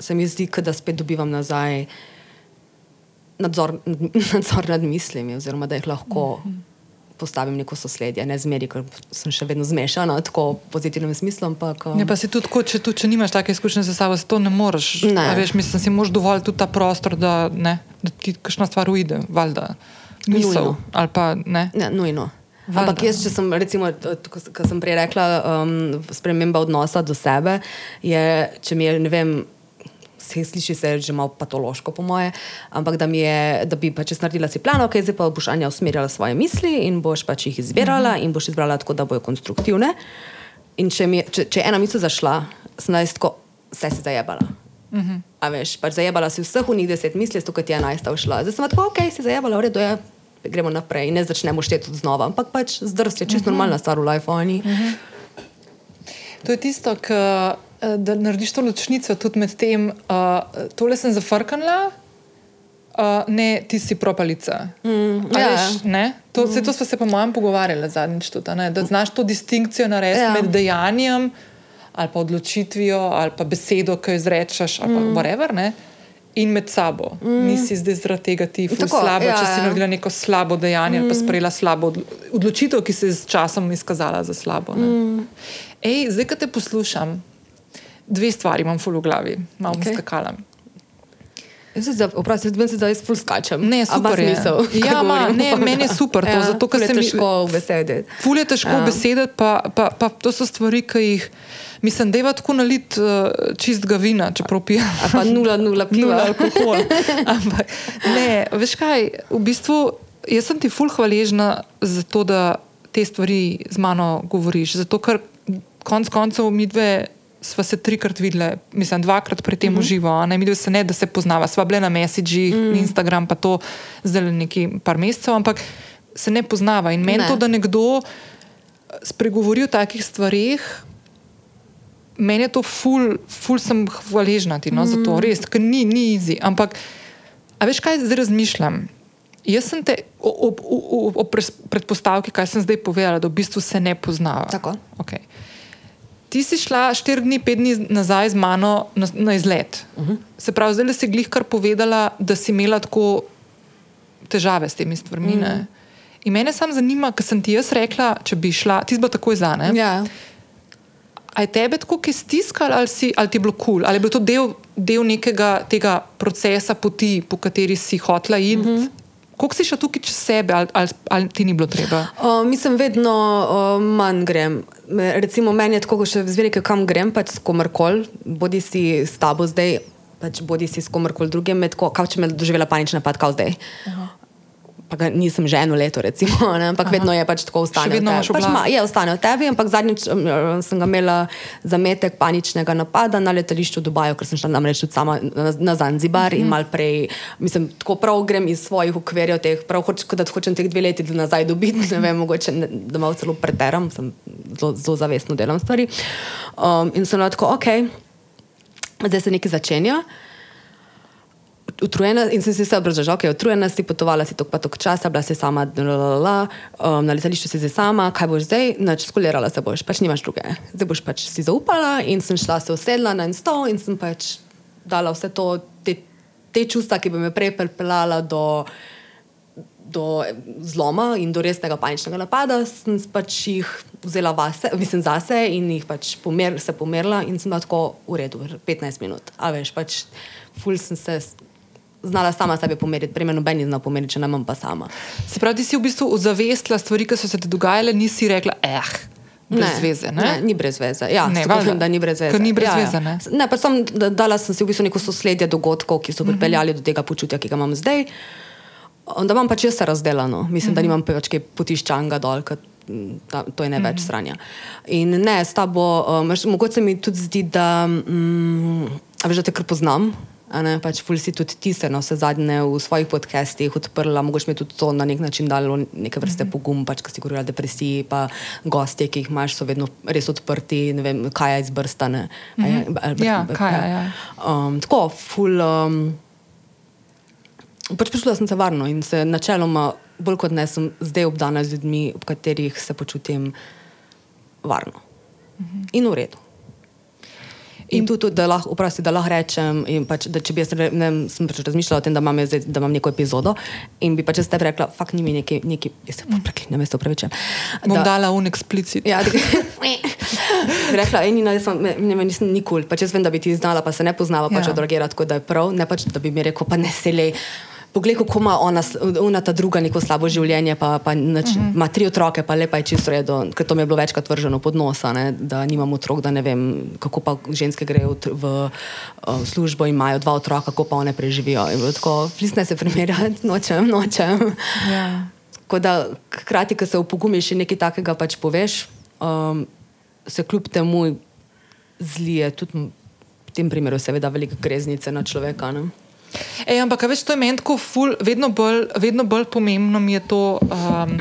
[SPEAKER 2] se mi zdi, da spet dobivam nazaj nadzor, nadzor nad mislimi, oziroma da jih lahko postavim neko sosledje, ne zmeri, ker sem še vedno zmešana, tako v pozitivnem smislu. Ampak, um,
[SPEAKER 1] Ja, pa si tudi, tako, če, tudi, če nimaš take izkušnje za sabo, se to ne moreš.
[SPEAKER 2] Ne.
[SPEAKER 1] A Veš, mislim, si moraš dovolj tudi ta prostor, da, ne, da ti kakšna stvar uide, valjda. Misel, ali pa ne.
[SPEAKER 2] Ne, nujno.
[SPEAKER 1] Valjda.
[SPEAKER 2] Ampak jaz, če sem, recimo, kot sem prej rekla, um, sprememba odnosa do sebe, je, če mi je, ne vem, se sliši se že malo patološko, po moje, ampak da, je, da bi pač jaz naredila si plan, ok, zdaj pa boš Anja usmerjala svoje misli in boš pač jih izbirala in boš izbrala tako, da bojo konstruktivne. In če, mi, če, če je ena misel zašla, sem jaz tako, vse si zajebala. Uh -huh. A veš, pač zajebala si vseh unih deset misli, zato je enajsta ušla. Zdaj sem tako, ok, si zajebala, v redu je, gremo naprej in ne začnemo šteti znova. Ampak pač zdrs je čisto uh -huh. normalna stvar v life. Uh -huh.
[SPEAKER 1] To je tisto, k, eh, da narediš to ločnico tudi med tem, uh, tole sem zafrknila. Uh, ne, ti si propalica. Mm,
[SPEAKER 2] ja.
[SPEAKER 1] veš, ne? to, mm. to smo se, po mojem, pogovarjali zadnjič tudi, ne? da znaš to distinkcijo narediti
[SPEAKER 2] Ja.
[SPEAKER 1] med dejanjem ali pa odločitvijo ali pa besedo, ki jo izrečeš, ali pa mm. whatever, ne? in med sabo. Mm. Nisi zdaj zaradi tega ti slabo,
[SPEAKER 2] ja,
[SPEAKER 1] če si
[SPEAKER 2] ja.
[SPEAKER 1] naredila neko slabo dejanje mm. ali pa sprejela slabo odlo- odločitev, ki se je s časom izkazala za slabo. Mm. Ej, zdaj, ko te poslušam, dve stvari imam ful v glavi, malo okay.
[SPEAKER 2] Jaz zdaj, oprosti, zdaj se zdaj ful skačem.
[SPEAKER 1] Ne, super je.
[SPEAKER 2] smisel,
[SPEAKER 1] Ja,
[SPEAKER 2] govorim?
[SPEAKER 1] ne, meni je super to, zato, ker se mi-
[SPEAKER 2] težko v besedi.
[SPEAKER 1] Ful je težko
[SPEAKER 2] Ja.
[SPEAKER 1] ja. besediti, pa, pa, pa to so stvari, ki jih, mislim, da je tako nalit uh, čistega vina, čeprav pijem.
[SPEAKER 2] A pa nula, nula piva.
[SPEAKER 1] Nula alkohol. Ampak, ne, veš kaj, v bistvu jaz sem ti ful hvaležna za to, da te stvari z mano govoriš. Zato, ker konc koncev mi dve sva se trikrat videla, mislim, dvakrat pri tem mm -hmm. uživo, a ne dve se ne, da se poznava. Sva bile na Messagih, mm. Instagram, pa to zdaj le neki par mesecev, ampak se ne poznava. In meni
[SPEAKER 2] Ne.
[SPEAKER 1] to, da nekdo spregovori o takih stvarih, meni je to ful, ful sem hvaležna ti no, mm. za to, res, ker ni, ni izi. Ampak, a veš, kaj zdaj razmišljam? Jaz sem te ob, ob, ob, ob predpostavki, kaj sem zdaj povedala, da v bistvu se ne poznava.
[SPEAKER 2] Tako.
[SPEAKER 1] Okay. Ti si šla štiri dni, pet dni nazaj z mano na, na izlet. Uh -huh. Se pravi, zdaj si glih kar povedala, da si imela tako težave s temi stvarmi. Mm. In mene samo zanima, ker sem ti jaz rekla, če bi šla, ti bila takoj za ne.
[SPEAKER 2] Ja.
[SPEAKER 1] A je tebe tako ki stiskal, ali, si, ali ti je bilo kul, cool? ali je bil to del, del nekega tega procesa, poti, po kateri si hotla iti? Mm -hmm. Kako si šel tukaj čez sebe, ali, ali, ali ti ni bilo treba?
[SPEAKER 2] Uh, mislim, vedno uh, manj grem. Recimo, meni je tako, ko še zveri, kam grem, pač s komarkoli, bodi si s tabo zdaj, pač bodi si s komarkoli drugim, kao če me doživela panična napad, kao zdaj. Uh -huh pa ga nisem že eno leto, recimo, ampak Aha. vedno je pač tako ostalo. Pač je ostalo v tebi, ampak zadnjič um, sem ga imela zametek paničnega napada na letališču v Dubaju, ker sem šla namreč sama na, na Zanzibar uh -huh. in mhm. mal prej, mislim, tako prav grem iz svojih okvirjev, teh, prav hoč, da hočem teh dve leti nazaj dobiti, ne vem, mogoče ne, da malo celo preteram, sem zelo, zelo zavestno delam stvari. Um, in sem lahko, ok, zdaj se nekaj začenja utrujena in sem se vse obražala, ok, utrujena si, potovala si tok pa tok časa, bila si sama, lalala, um, na letališču si zdaj sama, kaj boš zdaj, nač skolirala se boš, pač nimaš druge. Zdaj boš pač si zaupala in sem šla se usedla na en stol in sem pač dala vse to, te, te čustva, ki bi me prej pripeljala do, do zloma in do resnega paničnega napada, sem pač jih vzela vase, mislim zase in jih pač pomer, se pomerila in sem lahko v redu, 15 minut. A veš, pač ful sem se znala sama sebe pomeriti, prej noben ni znal pomeriti, če ne imam pa sama.
[SPEAKER 1] Se pravi, ti si v bistvu ozavestila stvari, ki so se ti dogajale, nisi rekla, eh. Brez ne, veze, ne?
[SPEAKER 2] ne, ni brez veze. Ja, ne,
[SPEAKER 1] valjda,
[SPEAKER 2] da ni brez veze.
[SPEAKER 1] Ni brez ja, veze
[SPEAKER 2] ja. ne? ne, pa sem dala sem si v bistvu neko sosledje dogodkov, ki so mhm. pripeljali uh -huh. do tega počutja, ki ga imam zdaj. Da imam pač vse razdeljeno, mislim, uh -huh. da mhm. nimam več kaj potiščanga dol. Ta, to je ne več mm. stranja. In ne, s tabo, um, mogoče se mi tudi zdi, da, um, veš, da te kar poznam, Ne, pač ful si tudi ti se, no, vse zadnje v svojih podcestih odprla, mogoče mi je tudi to na nek način dalo neke vrste mhm. pogum, pač, ko si govorila o depresiji, pa gostje, ki jih imaš, so vedno res odprti, ne vem, kaj je izbrstane.
[SPEAKER 1] Mm -hmm. Ja, kaj je. Ja.
[SPEAKER 2] Um, tako, ful. Um, pač počutila sem se varno in se načeloma, bolj kot ne, sem zdaj obdana z ljudmi, ob katerih se počutim varno mm -hmm. in v redu. In tudi, da lahko, vprosti, da lahko rečem, pač, da če bi jaz ne, sem pač razmišljala o tem, da imam, zdaj, da imam neko epizodo in bi pač jaz tebi rekla, fakt ni mi neki, neki jaz se preklinjam, jaz se upravičujem.
[SPEAKER 1] Bom da, dala un eksplicit.
[SPEAKER 2] Ja, bi rekla, eni na jaz, ne, ne, nisem nikoli, pač jaz vem, da bi ti znala, pa se ne poznava, pač ja. od drugega, tako da je prav, ne pač, da bi mi rekel, pa ne selej poglej, kako ima ona, ona ta druga neko slabo življenje, pa, pa nač, uh mhm. -huh. ima tri otroke, pa lepa je čisto redo, ker to mi je bilo večkrat vrženo pod nosa, ne, da nimam otrok, da ne vem, kako pa ženske grejo v, v, v službo in imajo dva otroka, kako pa one preživijo. Tako, plisne se primerjati, nočem, nočem. Ja. Da, hkrati, ko se opogumiš in nekaj takega pač poveš, um, se kljub temu zlije, tudi v tem primeru, seveda, velike greznice na človeka. Ne?
[SPEAKER 1] Ej, ampak, veš, to je meni tako ful, vedno bolj, vedno bolj pomembno mi je to, um,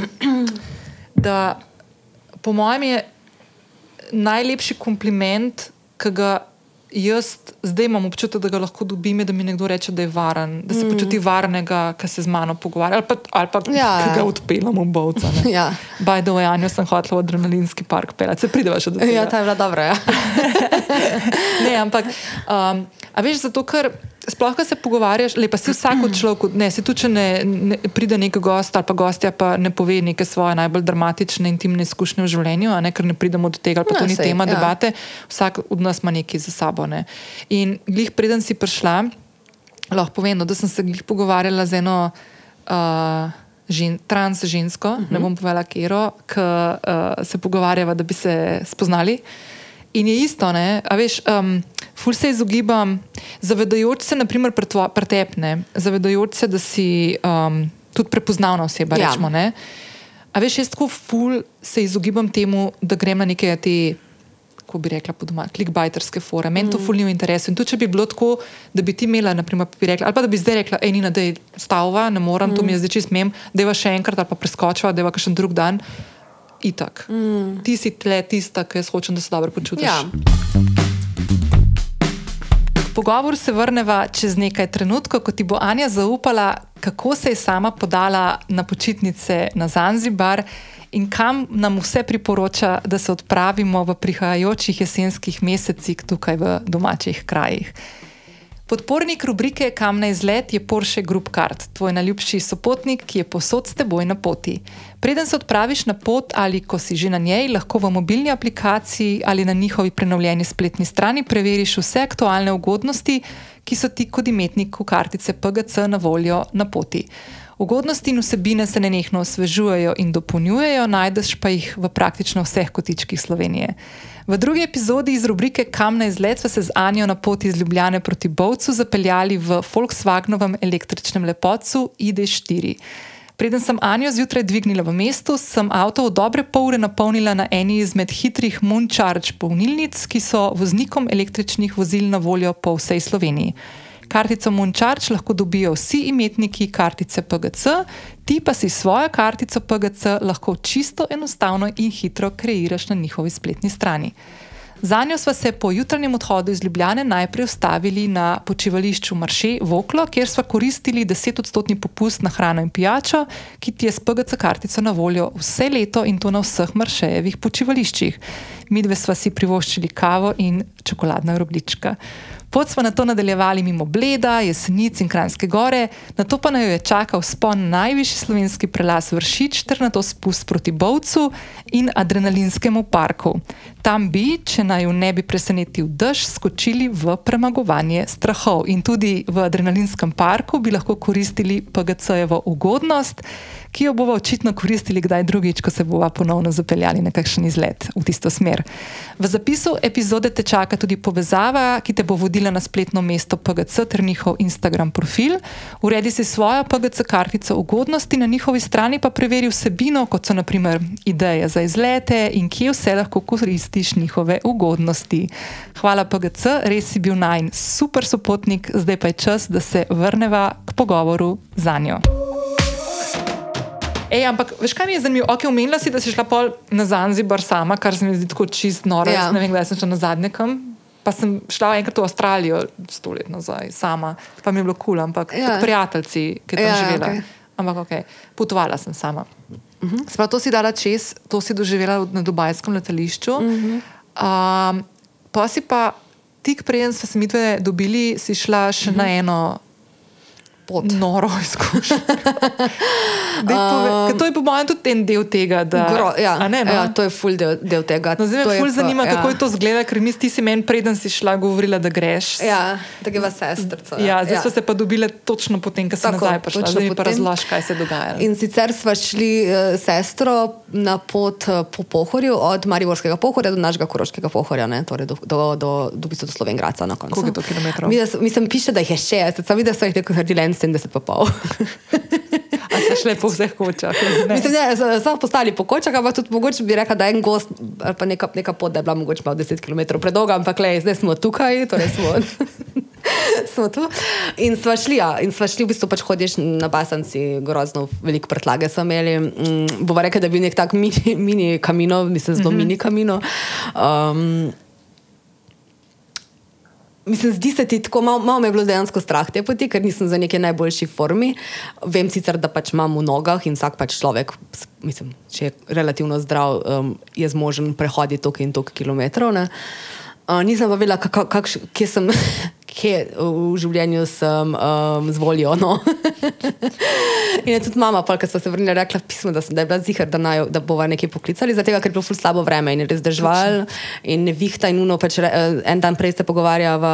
[SPEAKER 1] da po mojem je najlepši kompliment, ki ga jaz zdaj imam občutek, da ga lahko dobim, da mi nekdo reče, da je varen, da se mm. počuti varnega, ki se z mano pogovarja, ali pa, ali pa ja, ki ga odpeljemo v bolca. ja. Baj do Janja sem hotel v adrenalinski park pelati, se prideva še do tega.
[SPEAKER 2] Ja, ta je bila dobra. Ja.
[SPEAKER 1] ne, ampak, um, a veš, zato ker. Sploh, ko se pogovarjaš, lepa si vsak človek, ne, se tudi, če ne, ne pride nek gost ali pa gostja, pa ne pove neke svoje najbolj dramatične intimne izkušnje v življenju, ne, ker ne pridemo do tega, ali pa no, to ni sej, tema ja. debate, vsak od nas ima nekaj za sabo. Ne. In glih preden si prišla, lahko povem, no, da sem se glih pogovarjala z eno uh, žen, trans žensko, uh -huh. ne mhm. bom povedala, kero, ki uh, se pogovarjava, da bi se spoznali. In je isto, ne, a veš. Um, ful se izogibam, zavedajoč se, naprimer, pretepne, zavedajoč se, da si um, tudi prepoznavna oseba. Ja. Rečemo, A veš, jaz tako ful se izogibam temu, da grem na neke te. Ko bi rekla, podoma, klikbajterske fore, meni to mm. fulni v interesu. In tudi, če bi bilo tako, da bi ti imela, naprimer, bi rekla, ali pa da bi zdaj rekla, ej, Nina, da je stavva, ne morem, mm. to mi je mm. zdaj čist mem, da je še enkrat ali pa preskočila, da je še en drug dan. Itak. Mm. Ti si tle tista, ki jaz hočem, da se dobro počutiš. Ja pogovor se vrneva čez nekaj trenutkov, ko ti bo Anja zaupala, kako se je sama podala na počitnice na Zanzibar in kam nam vse priporoča, da se odpravimo v prihajajočih jesenskih mesecih tukaj v domačih krajih. Podpornik rubrike Kam na izlet je Porsche Group Card, tvoj najljubši sopotnik, ki je posod s teboj na poti. Preden se odpraviš na pot ali ko si že na njej, lahko v mobilni aplikaciji ali na njihovi prenovljeni spletni strani preveriš vse aktualne ugodnosti, ki so ti kot imetniku kartice PGC na voljo na poti. Ugodnosti in vsebine se nenehno osvežujejo in dopolnjujejo, najdeš pa jih v praktično vseh kotičkih Slovenije. V drugi epizodi iz rubrike Kam na izlet smo se z Anjo na poti iz Ljubljane proti Bovcu zapeljali v Volkswagenovem električnem lepotcu ID4. Preden sem Anjo zjutraj dvignila v mestu, sem avto v dobre pol ure napolnila na eni izmed hitrih Mooncharge polnilnic, ki so voznikom električnih vozil na voljo po vsej Sloveniji. Kartico Mooncharge lahko dobijo vsi imetniki kartice PGC, ti pa si svojo kartico PGC lahko čisto enostavno in hitro kreiraš na njihovi spletni strani. Za njo smo se po jutranjem odhodu iz Ljubljane najprej ustavili na počivališču Marše Voklo, kjer smo koristili 10-odstotni popust na hrano in pijačo, ki ti je s PGC kartico na voljo vse leto in to na vseh Maršejevih počivališčih. Midve sva si privoščili kavo in čokoladna roglička. Pot smo na to nadaljevali mimo Bleda, Jesenic in Kranjske gore, na to pa naj jo je čakal spon najvišji slovenski prelas Vršič ter na to spust proti Bovcu in adrenalinskemu parku. Tam bi, če naj jo ne bi presenetil dež, skočili v premagovanje strahov in tudi v adrenalinskem parku bi lahko koristili PGC-jevo ugodnost ki jo bomo očitno koristili kdaj drugič, ko se bomo ponovno zapeljali na kakšen izlet v tisto smer. V zapisu epizode te čaka tudi povezava, ki te bo vodila na spletno mesto PGC ter njihov Instagram profil. Uredi si svojo PGC kartico ugodnosti, na njihovi strani pa preveri vsebino, kot so naprimer ideje za izlete in kje vse lahko koristiš njihove ugodnosti. Hvala PGC, res si bil najn super sopotnik, zdaj pa je čas, da se vrneva k pogovoru za njo. Ej, ampak veš, kaj mi je zanimivo? Ok, omenila si, da si šla pol na Zanzibar sama, kar se mi zdi tako čist noro. Ja. Ne vem, kdaj sem šla na zadnje kam. Pa sem šla enkrat v Avstralijo, sto let nazaj, sama, pa mi je bilo kul, cool, ampak ja. prijatelji, ki tam ja, živela. Okay. Ampak ok, potovala sem sama. Uh -huh. Sprav to si dala čez, to si doživela na Dubajskem letališču. Uh -huh. um, pa si pa tik preden smo se mi dve dobili, si šla še uh -huh. na eno pot. Noro izkušnja. um, to je po mojem tudi en del tega. Da,
[SPEAKER 2] gro, ja, ne, no? ja, to je ful del, del tega.
[SPEAKER 1] No, zdaj me ful zanima, ja. kako je to zgleda, ker mi si meni preden si šla govorila, da greš.
[SPEAKER 2] Ja, da greva sestrca.
[SPEAKER 1] Ja, zdaj ja. smo se pa dobile točno potem, ko sem nazaj prišla. Zdaj mi pa razlož, kaj se dogaja.
[SPEAKER 2] In sicer smo šli uh, sestro na pot uh, po pohorju, od Mariborskega pohorja do našega koroškega pohorja, ne, torej do, do, do, do, do, do Slovengraca na koncu.
[SPEAKER 1] Koliko je to kilometrov?
[SPEAKER 2] Mislim, piše, da jih je še, sem videla, da so jih tako naredili 70 pa pol.
[SPEAKER 1] A ste šli po vseh kočah?
[SPEAKER 2] Ne. Mislim, da so postali po kočah, ampak tudi mogoče bi rekla, da je en gost ali pa neka, neka pot, da je bila mogoče malo 10 km predolga, ampak le, zdaj smo tukaj, torej smo. smo tu. In sva šli, ja, in sva šli, v bistvu pač hodiš na basanci, grozno veliko prtlage smo imeli. Mm, Bova rekla, da bi bil nek tak mini, mini kamino, mislim, zelo mm -hmm. mini kamino. Um, Mislim, zdi se ti tako, malo, malo me je bilo dejansko strah te poti, ker nisem za neki najboljši formi. Vem sicer, da pač imam v nogah in vsak pač človek, mislim, če je relativno zdrav, um, je zmožen prehoditi toliko in toliko kilometrov. Uh, nisem pa vedela, kje sem, kje v življenju sem um, zvolil. No. in je tudi mama, ki so se vrnili, rekla pismo, da, sem, da je bila zihar, da, naj, da bova nekaj poklicali, zato ker je bilo ful slabo vreme in je res držal in ne vihta in uno, pač re, uh, en dan prej se pogovarjava,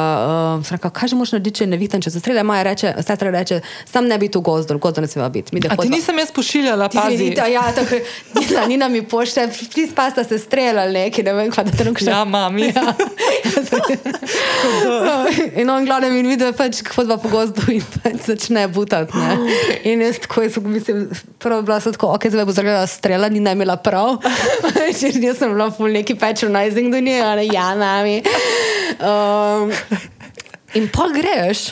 [SPEAKER 2] uh, rekla, kaj že moš narediti, če ne vihta, če se strele, maja reče, sestra reče, sam ne biti v gozdu, v gozdu ne smeva biti.
[SPEAKER 1] Mi, ti nisem jaz pošiljala, pa
[SPEAKER 2] ti. Ja, tako, nina, nina mi pošte, ti spasta se streljali neki, ne vem, kaj da te
[SPEAKER 1] rokše. Ja, mami. Ja.
[SPEAKER 2] in glavnem in vidi, pač, kako dva po gozdu in pač začne butati. In jaz tako, jaz mislim, prvo bila sem tako, ok, zdaj bo zagledala strela, ni naj imela prav. Če nisem bila full neki patronizing do nje, ali ja, nami. Um, in pa greš.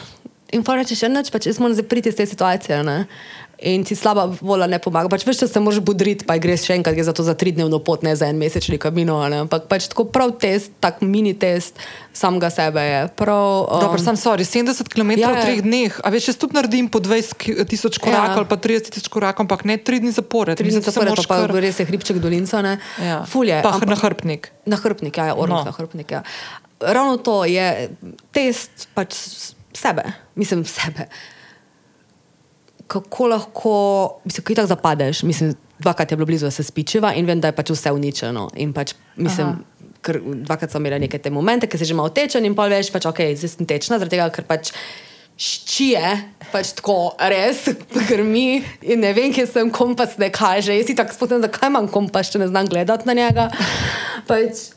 [SPEAKER 2] In pa rečeš, da ja, pač, smo zdaj priti iz te situacije. Ne? In ti slaba volja ne pomaga. Pač veš, da se moraš budriti, pa greš še enkrat, gre za to za tri dnevno pot, ne za en mesečni kamino. Ampak pač tako prav test, tak mini test samega sebe je. Prav,
[SPEAKER 1] um, Dobro, sam sorry, 70 km ja, v treh dneh, a veš, jaz tudi naredim po 20 tisoč korakov ja. ali pa 30 tisoč korakov, ampak ne tri dni zapored.
[SPEAKER 2] Tri dni zapored, pa, pa res je hribček dolinca, ne?
[SPEAKER 1] Ja. Fulje. Pa ampak, na hrbnik.
[SPEAKER 2] Na hrbnik, ja, ja orno no. na hrbnik, ja. Ravno to je test, pač sebe, mislim sebe. Kako lahko, mislim, kaj tako zapadeš? Mislim, dvakrat je bilo blizu, da se spičiva in vem, da je pač vse uničeno. In pač, mislim, ker dvakrat sem imela neke te momente, ki se že malo tečen in pa veš, pač ok, zdaj sem tečna, zaradi tega, ker pač ščije, pač tako res, grmi in ne vem, kje sem kompas ne kaže. Jaz si tako spotem, zakaj imam kompas, če ne znam gledati na njega. Pač,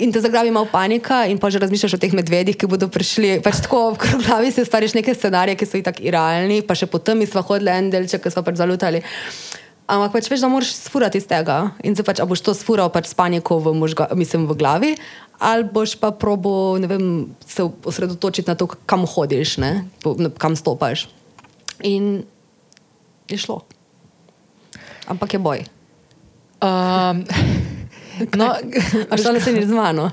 [SPEAKER 2] In te zagrabi malo panika, in pa že razmišljaš o teh medvedih, ki bodo prišli. Pač tako v glavi si ustvariš neke scenarije, ki so i tako realni, pa še potem smo hodili en delček, ki smo pač zalutali. Ampak pač veš, da moraš sfurati iz tega. In se pač, a boš to sfural pač s paniko v, možga, mislim, v glavi, ali boš pa probo vem, se osredotočiti na to, kam hodiš, ne? Kam stopaš. In je šlo. Ampak je boj.
[SPEAKER 1] Um, no,
[SPEAKER 2] A šlo ne se ni z mano.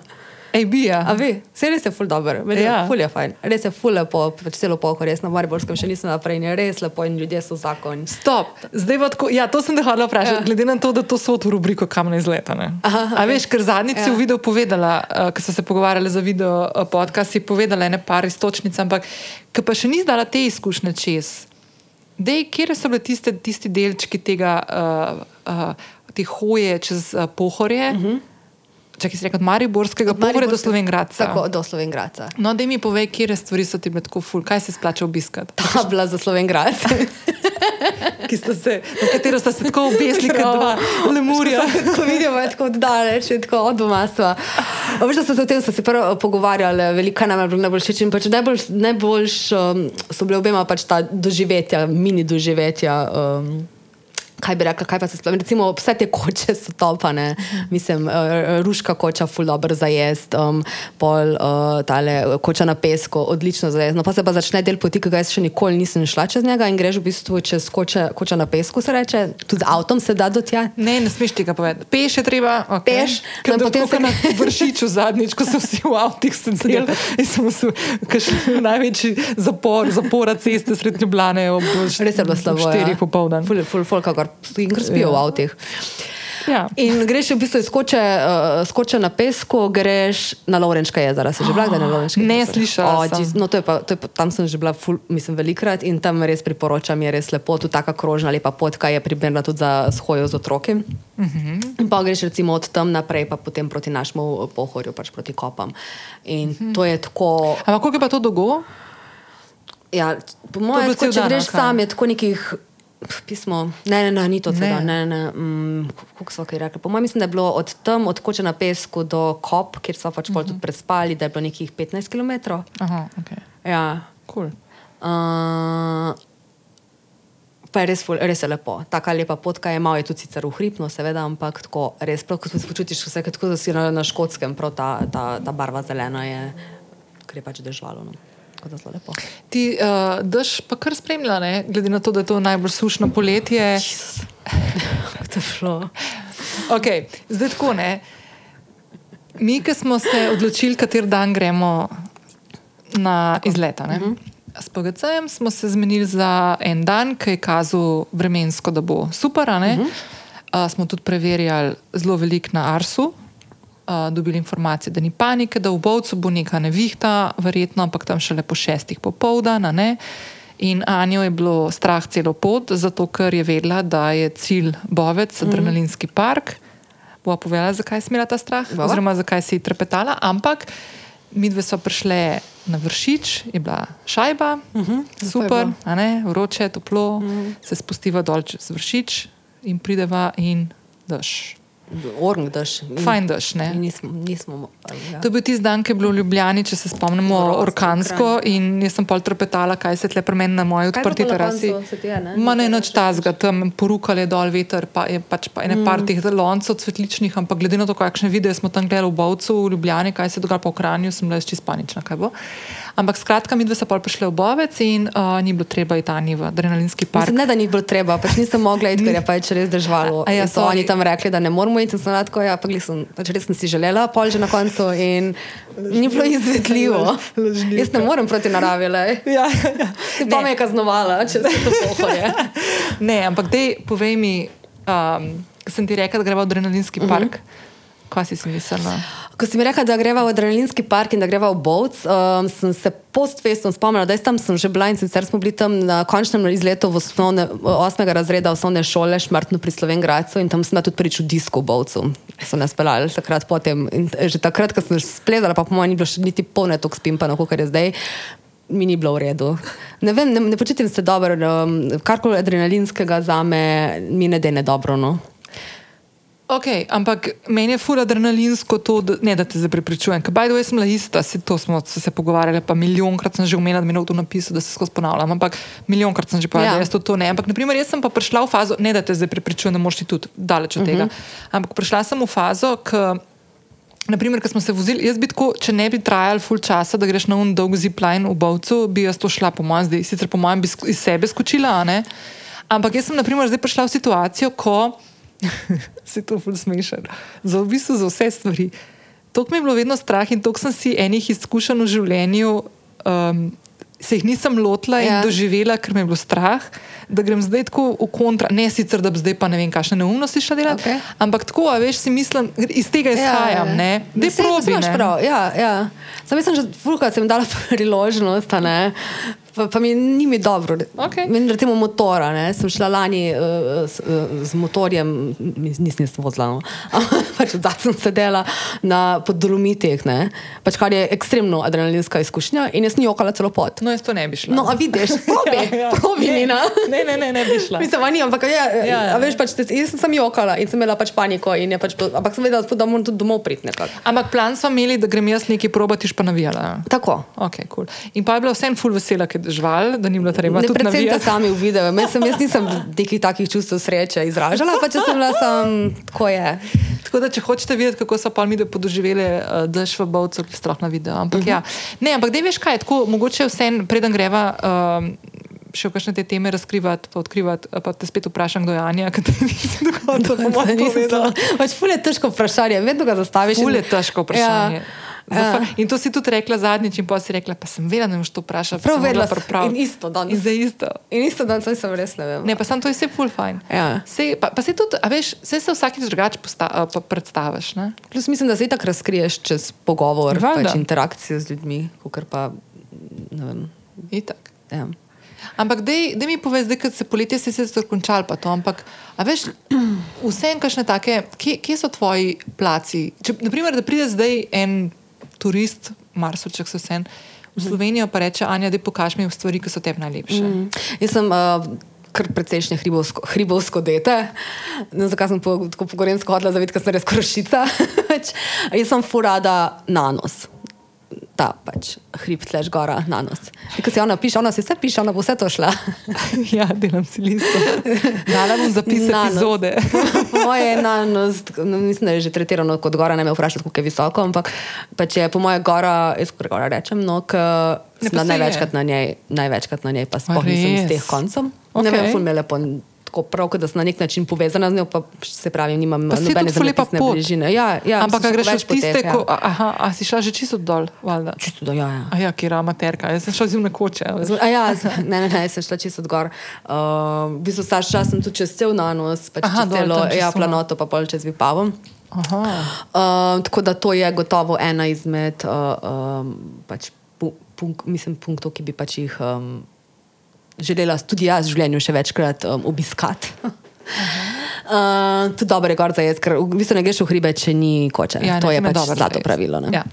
[SPEAKER 1] Ej, bija.
[SPEAKER 2] A vi, se res je ful dobro,
[SPEAKER 1] Ja.
[SPEAKER 2] ja. ful je fajn. Res je ful lepo, pač celo poko, res na Mariborskem še nisem naprej in je res lepo in ljudje so zakon.
[SPEAKER 1] Stop, zdaj pa tako. Ja, to sem te hodila vprašati, ja.
[SPEAKER 2] Ja.
[SPEAKER 1] glede na to, da to so v rubriko kam na izlet. a ne?
[SPEAKER 2] Aha,
[SPEAKER 1] A veš, ker zadnjič si
[SPEAKER 2] Ja.
[SPEAKER 1] v videu povedala, uh, ko so se pogovarjali za video uh, podcast, si povedala ene par istočnic, ampak ki pa še ni zdala te izkušnje čez. Dej, kje so bile tiste, tisti delčki tega, uh, uh, te hoje čez uh, pohorje? Uh -huh. Če si rekel od Mariborskega pohorja do Slovengradca.
[SPEAKER 2] Tako, do Slovengradca.
[SPEAKER 1] No, da mi povej, kje stvari so ti tako ful, kaj se splača obiskati.
[SPEAKER 2] Tabla za
[SPEAKER 1] ste se, na katero ste se tako obesili, kot dva lemurja.
[SPEAKER 2] Ko vidimo, je tako oddaleč, je tako od doma. sva. Veš, da smo se o tem se prvo pogovarjali, veliko nam je bilo najbolj všeč. in Pač najbolj najbolj um, so bile obema pač ta doživetja, mini doživetja. Um, Kaj bi rekla, kaj pa se sploh, recimo vse te koče so topane, mislim, uh, ruška koča, full dobro za jesti, um, pol uh, tale koča na pesku, odlično za jesti. No, pa se pa začne del poti, ki ga jaz še nikoli nisem šla čez njega in greš v bistvu čez koče, koča na pesku, se reče, tudi z avtom se da do tja.
[SPEAKER 1] Ne, ne smeš tega povedati. Peš je treba, okay.
[SPEAKER 2] Peš,
[SPEAKER 1] Ker
[SPEAKER 2] no,
[SPEAKER 1] potem se na vršiču zadnjič, ko so vsi v avtih sedeli in smo se kašli največji zapor, zapora ceste sred Ljubljane ob
[SPEAKER 2] Res je bilo slabo. ja.
[SPEAKER 1] štirih popoldan.
[SPEAKER 2] Ful, ful, ful, kakor in kar spijo
[SPEAKER 1] Ja.
[SPEAKER 2] v avtih.
[SPEAKER 1] Ja.
[SPEAKER 2] In greš v bistvu iz koče, uh, skoče na pesku, greš na Lovrenčka jezera. Si že bila kdaj na Lovrenčka
[SPEAKER 1] Ne,
[SPEAKER 2] jezera?
[SPEAKER 1] slišala
[SPEAKER 2] O,
[SPEAKER 1] sem.
[SPEAKER 2] jeez, No, to je pa, to je pa, tam sem že bila, ful, mislim, velikrat in tam res priporočam, je res lepo, tu taka krožna lepa potka je primerna tudi za shojo z otroki. Uh
[SPEAKER 1] Mhm.
[SPEAKER 2] -huh. In pa greš recimo od tam naprej, pa potem proti našemu pohorju, pač proti kopam. In uh
[SPEAKER 1] Mhm.
[SPEAKER 2] -huh. to je tako.
[SPEAKER 1] Ampak koliko je pa to dolgo?
[SPEAKER 2] Ja, po mojem, če
[SPEAKER 1] dan,
[SPEAKER 2] greš
[SPEAKER 1] kaj?
[SPEAKER 2] sam, je tako nekih pismo. Ne, ne, ne, ni to
[SPEAKER 1] Ne.
[SPEAKER 2] celo. Ne, ne, mm, kako so kaj rekli. Po mojem, mislim, da je bilo od tam, od koče na pesku do kop, kjer so pač uh -huh. tudi prespali, da je bilo nekih 15 km.
[SPEAKER 1] Aha, ok.
[SPEAKER 2] Ja.
[SPEAKER 1] Cool.
[SPEAKER 2] Uh, Pa je res, ful, res je lepo. Taka lepa potka je, malo je tudi sicer uhripno, seveda, ampak tako res, prav, ko se počutiš, vse kot da si na, na škotskem, prav ta, ta, ta barva zelena je, ker je pač dežvalo. No. Tako da zelo lepo.
[SPEAKER 1] Ti uh, daš pa kar spremlja, ne? glede na to, da je to najbolj sušno poletje.
[SPEAKER 2] Kako je šlo?
[SPEAKER 1] Okay, zdaj tako ne. Mi, ki smo se odločili, kater dan gremo na izlet. Uh -huh. S PGC-jem smo se zmenili za en dan, ki je kazal vremensko, da bo super. Uh -huh. uh, smo tudi preverjali zelo veliko na Arsu. Uh, dobili informacije, da ni panike, da v Bovcu bo neka nevihta, verjetno, ampak tam šele po šestih popoldan. a ne. In Anjo je bilo strah celo pot, zato ker je vedela, da je cilj Bovec, adrenalinski park. Bova povedala, zakaj je smela ta strah,
[SPEAKER 2] Bova.
[SPEAKER 1] oziroma zakaj si je trepetala. Ampak mi dve so prišle na vršič, je bila šajba, uh -huh, super, ne, vroče, toplo, uh -huh. se spustiva dol čez vršič in prideva in daš.
[SPEAKER 2] Orang daš. in-
[SPEAKER 1] Fajn daš, ne?
[SPEAKER 2] Nismo, nismo mogli. Ja.
[SPEAKER 1] To je bil tisti dan, ki je bilo v Ljubljani, če se spomnimo,
[SPEAKER 2] Grozno,
[SPEAKER 1] orkansko. In jaz sem pol trepetala, kaj se tle pri meni na moji odprti terasi.
[SPEAKER 2] je, ne?
[SPEAKER 1] Ma ne noč tazga, tam porukal je dol veter, pa je pač pa ene mm. par teh loncev cvetličnih, ampak glede na to, kakšne videe smo tam gledali v Bovcu, v Ljubljani, kaj se dogaja po Kranju, sem bila čist panična, kaj bo. Ampak skratka, mi dve so pol prišle v Bovec in uh, ni bilo treba iti ani v adrenalinski park.
[SPEAKER 2] Mislim, ne, da ni bilo treba, pač nisem mogla iti, ker je pač res držalo.
[SPEAKER 1] A ja,
[SPEAKER 2] In so oni tam rekli, da ne moramo iti, sem lahko, ja, pa sem, pač res sem si želela, pol že na koncu in ni bilo izvedljivo.
[SPEAKER 1] Lažnivka.
[SPEAKER 2] Jaz ne morem proti naravi, le.
[SPEAKER 1] Ja, ja.
[SPEAKER 2] Pa me je kaznovala, če se to pohorje.
[SPEAKER 1] Ne, ampak dej, povej mi, um, sem ti rekel, da gremo v adrenalinski uh -huh. park. Kaj si mislila?
[SPEAKER 2] Ko si mi rekla, da greva v adrenalinski park in da greva v Bovc, um, sem se postvestno spomnila, da tam sem že bila in sicer smo bili tam na končnem izletu v osnovne, osmega razreda osnovne šole, šmrtno pri Slovengradcu in tam sem tudi prvič v disku v Bovcu. So nas pelali takrat potem. In že takrat, ko sem spletala, pa po mojem ni bilo še niti polne tok spimpano, kot je zdaj. Mi ni bilo v redu. Ne, vem, ne, ne počutim se dobro, um, karkoli adrenalinskega za me, mi ne dene dobro. No.
[SPEAKER 1] Ok, ampak meni je fura adrenalinsko to, da, ne da te zdaj prepričujem. Ker bajdo jaz sem bila ista, se to smo se pogovarjali, pa milijonkrat sem že omenila, da mi je to napisal, da se skozi ponavljam. Ampak milijonkrat sem že povedala, ja. da jaz to, to ne. Ampak naprimer, jaz sem pa prišla v fazo, ne da te zdaj prepričujem, da moš ti tudi daleč od tega. Uh -huh. Ampak prišla sem v fazo, k, Naprimer, ko smo se vozili, jaz bi tako, če ne bi trajal full časa, da greš na un dolg zipline v Bovcu, bi jaz to šla po mojem, zdaj sicer po mojem bi iz sebe skočila, ampak jaz sem naprimer zdaj prišla v situacijo, ko se to ful smešen. Za v bistvu za vse stvari. To mi je bilo vedno strah in to sem si enih izkušenj v življenju, um, se jih nisem lotila ja. in doživela, ker me je bilo strah. Da grem zdaj tako v kontra, ne sicer, da bi zdaj pa ne vem, kakšne neumnosti šla delati, okay. ampak tako, a veš, si mislim, iz tega ja, izhajam, ja, ja. ne, da je probi.
[SPEAKER 2] Ja, ja. Sam mislim, že fulkrat sem dala priložnost, ne, pa, pa mi ni mi dobro.
[SPEAKER 1] Okay.
[SPEAKER 2] Meni recimo motora, ne? sem šla lani uh, s, uh, z motorjem, nisem jaz vozila, no. pač odzad sem sedela na podromitih, pač kar je ekstremno adrenalinska izkušnja in jaz ni okala celo pot.
[SPEAKER 1] No, jaz to ne bi šla.
[SPEAKER 2] No, a vidiš, probi, ja, ja. probi,
[SPEAKER 1] ne, Nina. Ne, ne, ne, ne bi šla.
[SPEAKER 2] Mislim, ni, ampak ja, ja, ja. A veš, pač, jaz sem jo okala in sem imela pač paniko, pač, ampak sem vedela, da moram tudi domov priti nekako.
[SPEAKER 1] Ampak plan smo imeli, da grem jaz nekaj probati, pa navijala.
[SPEAKER 2] Tako.
[SPEAKER 1] Okay, cool. In pa je bila vsem full vesela, ker žval, da ni bilo treba.
[SPEAKER 2] Ne predvsem te sami v videu. Jaz, sem, jaz nisem nekih takih čustev sreče izražala, pa če sem bila sam, tako je.
[SPEAKER 1] Tako da, če hočete videti, kako so palmi doživeli uh, dež v Bovcu, ki je strah na video. Ampak, uh -huh. ja. ne, ampak da veš kaj, tako mogoče vse, preden greva. Uh, Še kakšne te teme razkrivati, pa odkrivati, pa te spet vprašam, kdo je Anja, kaj ti da je to
[SPEAKER 2] pomeni. Pač ful je težko vprašanje, vedno ga zastaviš.
[SPEAKER 1] Ful je težko vprašanje. Ja. Ja. In to si tudi rekla zadnjič, in pa si rekla, pa sem vedela, da me to vprašaš.
[SPEAKER 2] Prav, vedela sem. In isto danes.
[SPEAKER 1] In za isto.
[SPEAKER 2] In isto danes, sem res ne vem.
[SPEAKER 1] Ne, pa sem to vse full fine.
[SPEAKER 2] Ja.
[SPEAKER 1] Sej, pa, pa se tudi, a veš, vse se vsakeč drugače predstaviš. Ne?
[SPEAKER 2] Plus mislim, da se tako razkriješ čez pogovor, pač interakcijo z ljudmi, kot pa ne vem.
[SPEAKER 1] Itak.
[SPEAKER 2] Ja.
[SPEAKER 1] Ampak, da mi povej, da se poletje se je končal, pa to. Ampak, veš, vse en kašne take, kje, kje so tvoji placi? Če, naprimer, da pride zdaj en turist, Marsoček so vse. V Slovenijo pa reče, Anja, da pokaž mi stvari, ki so tebi najlepše. Mm.
[SPEAKER 2] Jaz sem uh, kar precejšnje hribovsko, hribovsko dete, no, zakaj sem po, tako pogorensko hodila zavedati, ker sem res krošica. Jaz sem furada na nos ta pač hrib tleš gora na nos. Ko si ona piše, ona si vse piše, ona bo vse to šla.
[SPEAKER 1] ja, delam si listo. Dala bom zapis na epizode.
[SPEAKER 2] moje je na nos, no, mislim, da je že tretirano kot gora, ne me vprašati, kako je visoko, ampak pač je po moje gora, jaz kar gora rečem, no, k, največkrat na njej, največkrat na njej pa spoh nisem z teh koncem. Okay. Ne vem, ful me lepo tako prav, da sem na nek način povezana z njo, pa se pravi, nimam nobene zemljepisne bližine. Ja, ja,
[SPEAKER 1] Ampak greš od tiste, ja. ko aha, a si šla že čisto dol? Valda.
[SPEAKER 2] Čisto dol, ja. ja.
[SPEAKER 1] A ja, kjer amaterka, jaz sem šla zimne koče.
[SPEAKER 2] A ja, ne, ne, ne, sem šla čisto gor. Uh, v bistvu starš čas sem tu čez cel nanos, pa čez celo, ja, planoto, pa pol čez vipavom. Uh, tako da to je gotovo ena izmed uh, um, pač punk, mislim, punktov, ki bi pač jih um, želela tudi jaz v življenju še večkrat um, obiskati. Uh, tudi dobro je, da je ker v bistvu ne greš v hribe, če ni koče. Ja, to je pač dobro, zlato pravilo. Ja.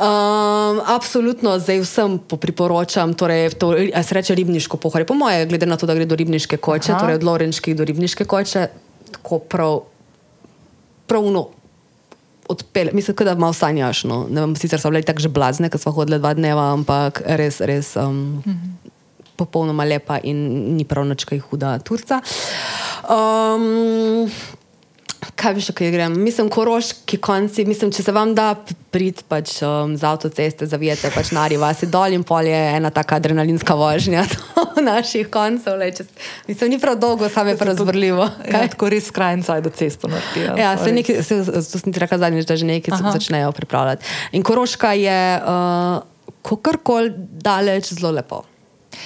[SPEAKER 2] Um, absolutno, zdaj vsem priporočam, torej, to se reče ribniško pohore. Po moje, glede na to, da gre do ribniške koče, Aha. torej od Lorenčkih do ribniške koče, tako prav, pravno. Odpele. Mislim, da malo sanjaš. No. Vem, sicer so bile tako že blazne, ker smo hodili dva dneva, ampak res, res. Um, -hmm popolnoma lepa in ni prav nič kaj huda Turca. Um, kaj bi še kaj grem? Mislim, koroški konci, mislim, če se vam da prid pač, um, z avtoceste, zavijete pač na riva, si dol in pol je ena taka adrenalinska vožnja do naših koncev. Le, če, mislim, ni prav dolgo, samo je pa razvrljivo.
[SPEAKER 1] Ja, tako res skrajnca je do cesto.
[SPEAKER 2] Ja, se nekaj, se, to sem ti rekel zadnjič, da že nekaj se začnejo pripravljati. In koroška je uh, kakorkoli daleč zelo lepo.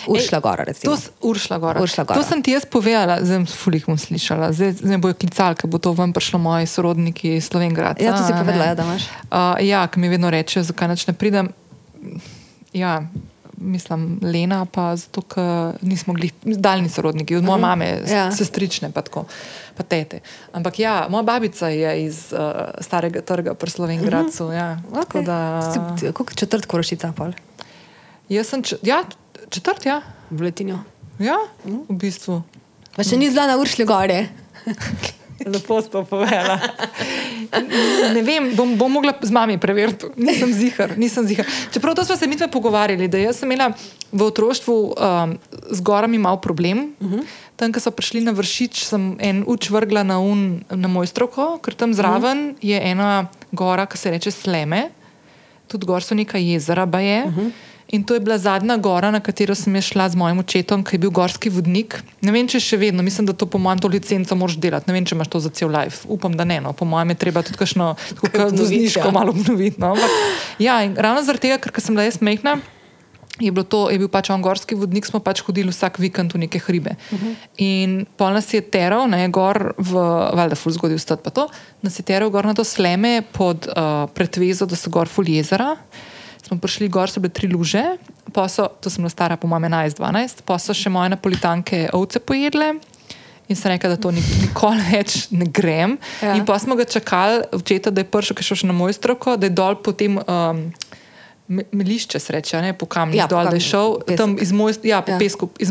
[SPEAKER 2] Uršla Gora, recimo.
[SPEAKER 1] To, s- Uršla Gora.
[SPEAKER 2] Uršla Gora.
[SPEAKER 1] to sem ti jaz povedala, zdaj sem fulih bom slišala. Zdaj, zdaj bojo klicali, ker bo to ven prišlo moji sorodniki iz Slovengrada.
[SPEAKER 2] Ja, to si povedala, ja, da imaš.
[SPEAKER 1] Uh, ja, ki mi vedno rečejo, zakaj ne pridem. Ja, mislim, Lena, pa zato, ker nismo bili daljni sorodniki, od moje mame,
[SPEAKER 2] Ja.
[SPEAKER 1] ja. sestrične, pa tako, pa tete. Ampak ja, moja babica je iz uh, starega trga pri Slovengradu. Ja, tako
[SPEAKER 2] Okay.
[SPEAKER 1] da,
[SPEAKER 2] Kako četrt korošica pol?
[SPEAKER 1] jaz sem č, ja, četrt, ja.
[SPEAKER 2] V letinjo.
[SPEAKER 1] ja, v bistvu.
[SPEAKER 2] Pa še ni zdaj na Uršli Gori.
[SPEAKER 1] Lepo si to povedala. Ne vem, bom, bom mogla z mami preveriti. Nisem zihar, nisem zihar. Čeprav to smo se mi dve pogovarjali, da jaz sem imela v otroštvu um, z gorami mal problem. Uh -huh. Tam, ko so prišli na vršič, sem en uč vrgla na, un, na moj stroko, ker tam zraven uh -huh. je ena gora, ki se reče Sleme, tudi gor so neka jezera, baje. Uh -huh. In to je bila zadnja gora, na katero sem šla z mojim očetom, ki je bil gorski vodnik. Ne vem, če še vedno, mislim, da to po mojem to licenco moraš delati. Ne vem, če imaš to za cel life. Upam, da ne. No. Po mojem je treba tudi kakšno
[SPEAKER 2] obnoviti,
[SPEAKER 1] vozniško
[SPEAKER 2] ja.
[SPEAKER 1] malo obnoviti. No. Ampak, ja, ravno zaradi tega, ker sem bila jaz mehna. Je, to, je bil pač on gorski vodnik, smo pač hodili vsak vikend v neke hribe. Uh -huh. In pol nas je teral, ne gor v Valjda, ful zgodil stati pa to, nas je teral gor na to sleme pod uh, pretvezo, da so gor ful jezera. Smo prišli gor, so bile tri luže, so, to sem bila stara, po mojem 11-12, pa so še moje napolitanke ovce pojedle. In sem rekla, da to nik nikoli več ne grem.
[SPEAKER 2] Ja.
[SPEAKER 1] In pa smo ga čakali, očeta, da je prišel, ki je šel še na moj stroko, da je dol potem. Um, me- Melišče sreče, ne po kamnih
[SPEAKER 2] Ja,
[SPEAKER 1] dol, da je šel tam iz moj, ja, po
[SPEAKER 2] Ja.
[SPEAKER 1] pesku, iz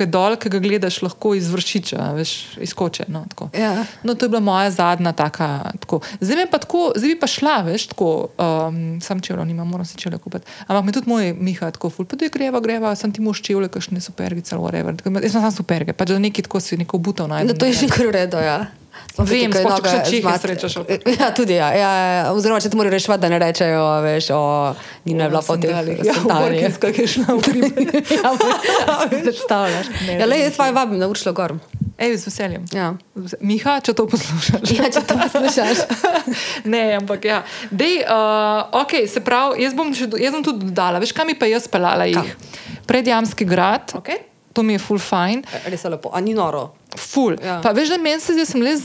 [SPEAKER 1] je dol, ki ga gledaš lahko iz vršiča, veš, izkoče. No, tako.
[SPEAKER 2] Ja.
[SPEAKER 1] no, to je bila moja zadnja taka. Tako. Zdaj, me pa tako, zdaj bi pa šla, veš, tako, um, sam čevlja nimam, moram si čevlja kupiti. Ampak mi tudi moj Miha tako ful, pa da je greva, greva, sem ti moš čevlje, kakšne supergice whatever. Tako, Jaz sem sam superge, pač da neki tako si neko butav najdem.
[SPEAKER 2] No, to je že kar v redu, ja.
[SPEAKER 1] Vem,
[SPEAKER 2] kaj
[SPEAKER 1] sploh, če čehe
[SPEAKER 2] zmat-
[SPEAKER 1] srečaš,
[SPEAKER 2] Ja, tudi ja. ja, ja. Oziroma, če ti morajo rešiti, da ne rečejo, veš, o, ni ne bila po teh
[SPEAKER 1] Ja,
[SPEAKER 2] sandalih.
[SPEAKER 1] v Borkinskah je šla v hribe.
[SPEAKER 2] Ja, predstavljaš.
[SPEAKER 1] Ne,
[SPEAKER 2] Ja, le, jaz vaj vabim na Uršlo gor.
[SPEAKER 1] Ej, z veseljem.
[SPEAKER 2] Ja.
[SPEAKER 1] Miha, če to poslušaš.
[SPEAKER 2] Ja, če to poslušaš.
[SPEAKER 1] ne, ampak ja. Dej, uh, okay, se pravi, jaz bom, še, jaz bom tudi dodala. Veš, kam mi pa jaz pelala jih? Predjamski grad.
[SPEAKER 2] Okay.
[SPEAKER 1] To mi je full fine.
[SPEAKER 2] Res je lepo, a ni noro.
[SPEAKER 1] Ful.
[SPEAKER 2] Ja.
[SPEAKER 1] Ja. Pa veš, da meni se zdi, da sem le.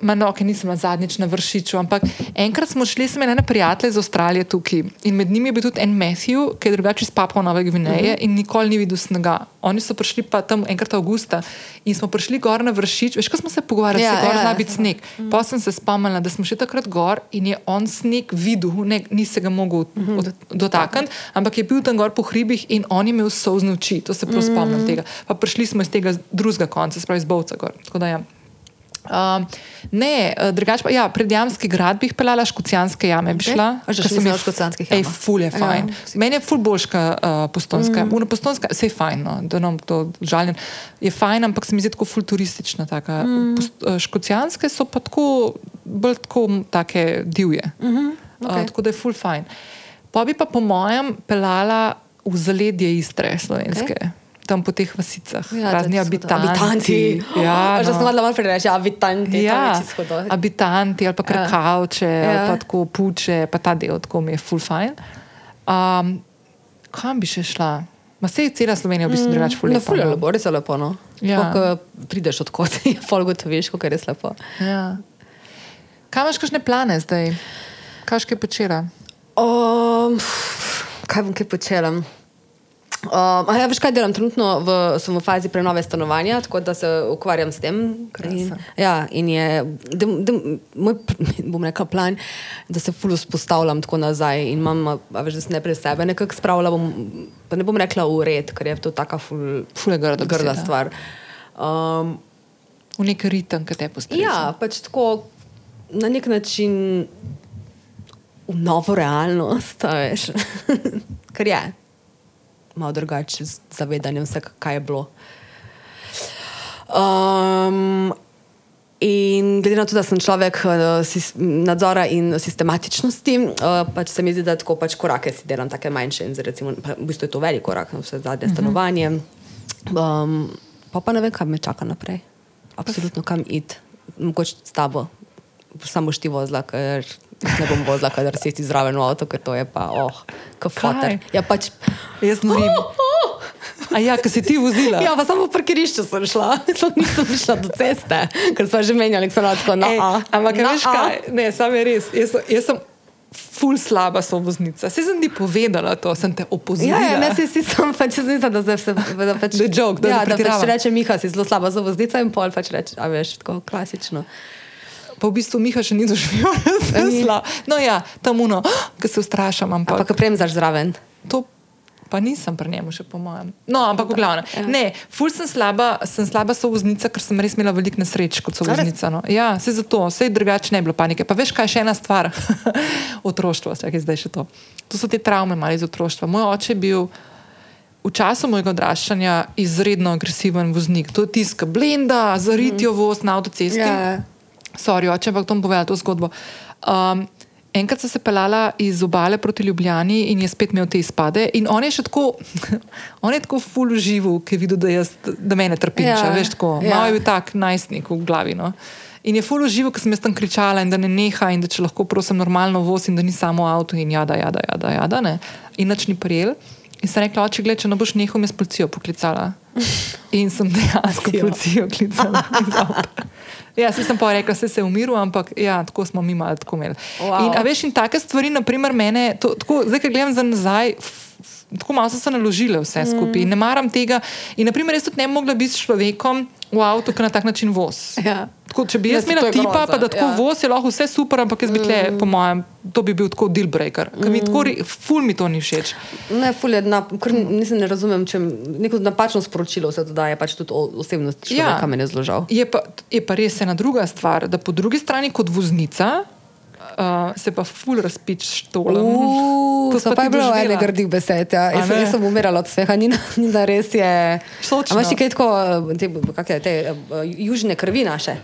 [SPEAKER 1] Ma no, ker nisem zadnjič na vršiču, ampak enkrat smo šli, sem imela ene prijatelje iz Avstralije tukaj in med njimi je bil tudi en Matthew, ki je drugače iz Papua Nove Gvineje uh -huh. in nikoli ni videl snega. Oni so prišli pa tam enkrat avgusta in smo prišli gor na vršič, veš, ko smo se pogovarjali,
[SPEAKER 2] Ja,
[SPEAKER 1] ja, se gor
[SPEAKER 2] ja,
[SPEAKER 1] zna
[SPEAKER 2] ja.
[SPEAKER 1] biti sneg. Pa sem se spomnila, da smo še takrat gor in je on sneg videl, ne, ni se ga mogel od- dotakniti, ampak je bil tam gor po hribih in on je imel solzne oči, to se prav spomnim tega. Pa prišli smo iz tega drugega konca, spravi iz Bovca gor. Tako da ja. Um, ne, eh, drugače pa, ja, predjamski grad bi jih pelala, škocijanske jame bi šla.
[SPEAKER 2] A že nisem
[SPEAKER 1] mi
[SPEAKER 2] v Škocjanskih
[SPEAKER 1] Ej, ful je
[SPEAKER 2] Ja.
[SPEAKER 1] fajn. Meni je ful boljška uh, postonska. Mm. Postonska, vse je fajn, no, da nam to žalim. Je fajn, ampak se mi zdi tako ful turistična. Taka. Mm. Post, uh, škocijanske so pa tako, bolj tako take divje. Mm -hmm.
[SPEAKER 2] okej.
[SPEAKER 1] uh, tako da je ful fajn. Pa bi pa po mojem pelala v zaledje Istre slovenske. Okay. Tam po teh vasicah, ja, razni abitanti.
[SPEAKER 2] Abitanti.
[SPEAKER 1] Ja,
[SPEAKER 2] Že
[SPEAKER 1] no.
[SPEAKER 2] sem malo malo prej reči, abitanti.
[SPEAKER 1] Ja,
[SPEAKER 2] to mi je čisto
[SPEAKER 1] abitanti ali pa krakavče, ja.
[SPEAKER 2] Ja.
[SPEAKER 1] ali pa tako puče, pa ta del tako mi je full fine. Um, kam bi še šla? Ma se je cela Slovenija v bistvu drugače full
[SPEAKER 2] Ne,
[SPEAKER 1] lepa.
[SPEAKER 2] ful je
[SPEAKER 1] no.
[SPEAKER 2] lepo, res je lepo. No.
[SPEAKER 1] Ja.
[SPEAKER 2] Ja. Ko prideš odkot, je pol gotoviš, kako je res lepo.
[SPEAKER 1] Ja. Kaj imaš kakšne plane zdaj? Kaj še počela?
[SPEAKER 2] Um, kaj bom kaj počela? Um, a ja, veš kaj delam? Trenutno v, sem v fazi prenove stanovanja, tako da se ukvarjam s tem. In, ja, in je da, da, moj bom rekla, plan, da se fully spostavljam tako nazaj in imam, veš, da se ne pred sebe nekako spravljam, bom, pa ne bom rekla v red, ker je to taka ful,
[SPEAKER 1] Ful je grda
[SPEAKER 2] grda
[SPEAKER 1] beseda.
[SPEAKER 2] stvar. Um,
[SPEAKER 1] V neki ritem, ki te postreza.
[SPEAKER 2] Ja, pač tako na nek način v novo realnost, veš. Ker je malo drugače z zavedanjem vsega, kaj je bilo. Um, in glede na to, da sem človek uh, nadzora in sistematičnosti, uh, pač se mi zdi, da tako pač korake si delam, take manjše. In recimo, pa v bistvu je to velik korak, no, vse zadnje stanovanje. Um, pa pa ne vem, kaj me čaka naprej. Absolutno kam iti, mogoče s tabo. Samo šti vozla, ker jaz ne bom vozla, kadar si ti zraven v avto, ker to je pa, oh.
[SPEAKER 1] Kaj?
[SPEAKER 2] Ja, pač,
[SPEAKER 1] Jaz norim. A ja, ki si ti vozila.
[SPEAKER 2] Ja, pa samo v parkirišču sem šla, sploh nisem prišla do ceste, ker smo že menjali, so lahko na
[SPEAKER 1] Ej,
[SPEAKER 2] A.
[SPEAKER 1] ampak
[SPEAKER 2] na
[SPEAKER 1] veš
[SPEAKER 2] A.
[SPEAKER 1] kaj, ne, sam je res. Jaz, sem- jaz sem ful slaba sovoznica. Se sem ti povedala to, sem te opozorila.
[SPEAKER 2] Ja, ja, ne, si, si sem pač zmislila, da zdaj se da pač,
[SPEAKER 1] Da je joke, da
[SPEAKER 2] ja,
[SPEAKER 1] ne
[SPEAKER 2] da pač reče Miha, si zelo slaba za voznica in pol pač reče, a veš, tako klasično.
[SPEAKER 1] Pa v bistvu Miha še ni doživel smisla. No ja, tam uno, ki se ustrašam, ampak.
[SPEAKER 2] Ampak premzaš zraven.
[SPEAKER 1] To pa nisem pri njemu še po mojem. No, ampak v glavnem.
[SPEAKER 2] Ja.
[SPEAKER 1] Ne, ful sem slaba, sem slaba sovoznica, ker sem res imela veliko nesreč kot sovoznica. No. Ja, se zato, vse drugače ne je bilo panike. Pa veš, kaj je še ena stvar? otroštvo, čakaj zdaj še to. To so te travme mali iz otroštva. Moj oče je bil v času mojega odraščanja izredno agresiven voznik. To je tisk blenda, zaritijo voz na avtocesti.
[SPEAKER 2] Ja.
[SPEAKER 1] Sorry, oče, ampak to bom povedala to zgodbo. Um, enkrat sem se pelala iz obale proti Ljubljani in je spet imel te izpade. In on je še tako, on je tako full živo, ki je videl, da, jaz, da mene trpinča.
[SPEAKER 2] Ja,
[SPEAKER 1] veš, tako.
[SPEAKER 2] ja.
[SPEAKER 1] Malo je bil tak najstnik v glavi. No. In je full živo, ker sem jaz tam kričala in da ne neha in da če lahko prosim normalno voz in da ni samo avto in jada, jada, jada, jada ne. In nič ni prijel. In sem rekla, oče, gledaj, če ne boš nehal, me s policijo poklicala. In sem dejansko
[SPEAKER 2] Policijo.
[SPEAKER 1] klicala. Ja, se sem pa rekla, da se je umiril, ampak ja, tako smo mi malo tako imeli.
[SPEAKER 2] Wow.
[SPEAKER 1] In, a veš, in take stvari, naprimer, mene, to, tako, zdaj, ko gledam za nazaj, tako malo so se naložile vse skupaj. Mm. Ne maram tega. In, naprimer, jaz tudi ne bi mogla biti s človekom v avtu, ki na tak način voz.
[SPEAKER 2] Ja.
[SPEAKER 1] Tako, če bi
[SPEAKER 2] Ja,
[SPEAKER 1] jaz imela tipa,
[SPEAKER 2] groza,
[SPEAKER 1] pa da tako
[SPEAKER 2] ja.
[SPEAKER 1] voz je lahko vse super, ampak jaz bi tle, mm. po mojem, to bi bil tako deal breaker. Mm. Mi tako, ful mi to ni všeč.
[SPEAKER 2] Ne, ful je, na, kar nisem ne razumem, če neko napačno sporočilo se dodaja, pač tudi o osebnosti človeka ja. meni je zelo žal.
[SPEAKER 1] Je pa, je pa res ena druga stvar, da po drugi strani kot voznica uh, se pa ful razpič štolom.
[SPEAKER 2] Uh,
[SPEAKER 1] To
[SPEAKER 2] pa
[SPEAKER 1] ti
[SPEAKER 2] je bilo ene grdih besed. Ja. Jaz,
[SPEAKER 1] ne?
[SPEAKER 2] jaz sem umirala od smeha, ni, ni da res je. Imaš ti kaj tako, te, kak je, te uh, južne krvi naše?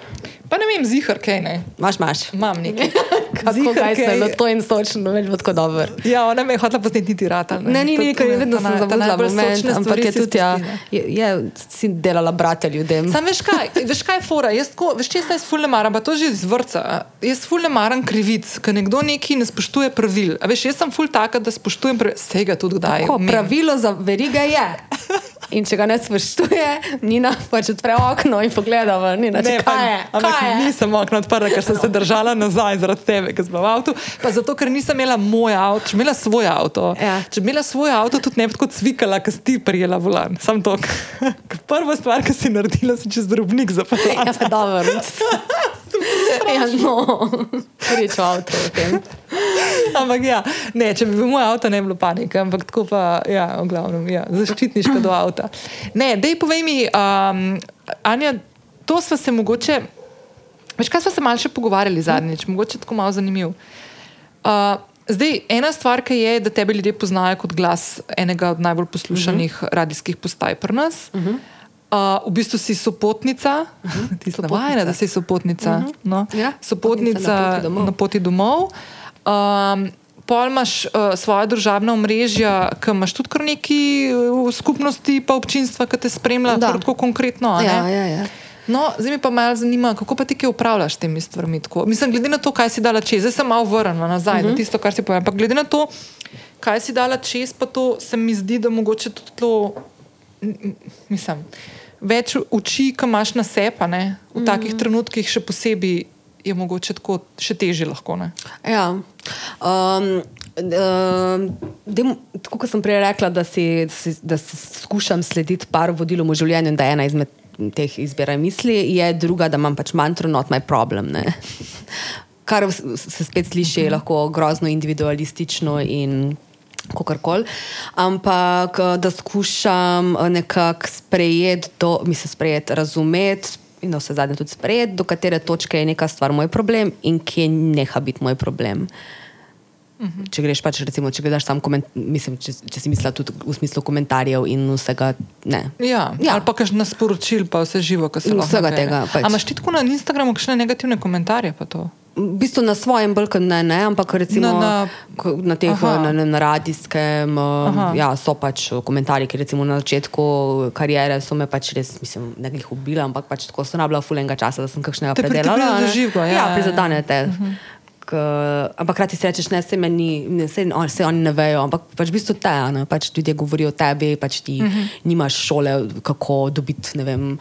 [SPEAKER 1] Pa ne vem, zihar kaj ne.
[SPEAKER 2] Imaš, imaš.
[SPEAKER 1] Imam nekaj.
[SPEAKER 2] Kako
[SPEAKER 1] Zihar
[SPEAKER 2] kaj
[SPEAKER 1] kaj-
[SPEAKER 2] na to in sočno, več bo tako dobro.
[SPEAKER 1] Ja, ona me je hotela posneti niti rata.
[SPEAKER 2] Ne, ni, ni, ker vedno sem zabudila moment, ampak je tudi, ja, je, je si delala brate ljudem.
[SPEAKER 1] Sam veš kaj, veš kaj je fora, jaz, tako, veš če jaz ful ne maram, pa to že iz vrca. Jaz ful ne maram krivic, ker nekdo neki ne spoštuje pravil. A veš, jaz sem ful taka, da spoštujem pravil, vsega tudi kdaj.
[SPEAKER 2] Tako, pravilo za veriga je. In če ga ne spoštuje, Nina pač odpre okno in pogleda, ven, Nina, če
[SPEAKER 1] pa-
[SPEAKER 2] je.
[SPEAKER 1] ampak
[SPEAKER 2] je?
[SPEAKER 1] nisem okno odprla, ker sem se držala nazaj zaradi tebe, ker sem bila v avtu. Pa zato, ker nisem imela moj avto, če imela svoj avto.
[SPEAKER 2] Ja.
[SPEAKER 1] Če imela svoj avto, tudi ne bi tako cvikala, ker si ti prijela volan. Sam to. Prva stvar, ki si naredila, si čez drobnik zapeljala.
[SPEAKER 2] Ja, pa dobro. ja, no, prvič v avtu o tem.
[SPEAKER 1] Ampak ja, ne, če bi bil moj avto, ne bi bilo panike, ampak tako pa, ja, v glavnem, ja, zaščitniška do avta. Ne, dej povej mi, um, Anja, to smo se mogoče, veš, kaj smo se malce pogovarjali zadnjič, mogoče tako malo zanimiv. Uh, zdaj, ena stvar, ki je, da tebe ljudje poznajo kot glas enega od najbolj poslušanih uh -huh. radijskih postaj pri nas. Uh -huh. Uh, v bistvu si sopotnica, uh -huh. ti si navajena, da si sopotnica. Uh -huh. no?
[SPEAKER 2] Ja,
[SPEAKER 1] Sopotnica
[SPEAKER 2] na poti domov.
[SPEAKER 1] na poti domov. Um, Pol imaš uh, svoje družabna omrežja, ki imaš tudi kar neki uh, skupnosti, pa občinstva, ki te spremlja, tako konkretno.
[SPEAKER 2] Ja, ja, ja.
[SPEAKER 1] No, zdaj me pa malo zanima, kako pa ti kaj upravljaš s temi stvarmi. Tako? Mislim, glede na to, kaj si dala čez, zdaj sem malo vrnila nazaj uh -huh. na tisto, kar si povedala. Ampak glede na to, kaj si dala čez, pa to se mi zdi, da mogoče tudi to, mislim, več oči, ki imaš na ne, v uh -huh. takih trenutkih še posebej je mogoče tako še teže lahko. Ne.
[SPEAKER 2] Ja. Um, um, dem, tako kot sem prej rekla, da, si, si, da si skušam slediti par vodilom v življenju in da je ena izmed teh izbira misli, je druga, da imam pač mantro, not my problem. Ne? Kar se spet sliši lahko grozno individualistično in kakorkoli. Ampak eh, da skušam eh, nekako sprejeti, do, mislim, sprejeti, razumeti. In da vse zadnje tudi sprejeti, do katere točke je neka stvar moj problem in kje neha biti moj problem.
[SPEAKER 1] Mhm.
[SPEAKER 2] Če greš pač, recimo, če gledaš sam komentar, mislim, če, če si mislila tudi v smislu komentarjev in vsega, ne.
[SPEAKER 1] Ja, ja.
[SPEAKER 2] Ja.
[SPEAKER 1] Ali pa kakšno sporočil, pa vse živo, kar se lahko.
[SPEAKER 2] vsega
[SPEAKER 1] nabere.
[SPEAKER 2] tega, pač.
[SPEAKER 1] A imaš ti tako na Instagramu kakšne negativne komentarje? pa to?
[SPEAKER 2] V bistvu na svojem kot ne, ne ampak recimo
[SPEAKER 1] Na-
[SPEAKER 2] na,
[SPEAKER 1] na-
[SPEAKER 2] na, na teh
[SPEAKER 1] Aha.
[SPEAKER 2] na, na, na radijskem,
[SPEAKER 1] Aha.
[SPEAKER 2] uh, ja, so pač komentarji, ki recimo na začetku kariere so me pač res, mislim, ne glih ubila, ampak pač tako sem rabila fulenga časa, da sem kakšnega
[SPEAKER 1] Te
[SPEAKER 2] predelala.
[SPEAKER 1] živega, ja,
[SPEAKER 2] ja,
[SPEAKER 1] ja, ja.
[SPEAKER 2] prizadene te. Uh -huh. Uh, ampak hkrati si rečeš, ne, se meni, ne, se, on, se oni ne vejo, ampak pač v bistvu te, ne, pač ljudje govorijo o tebi, pač ti uh -huh. nimaš šole, kako dobiti, ne vem,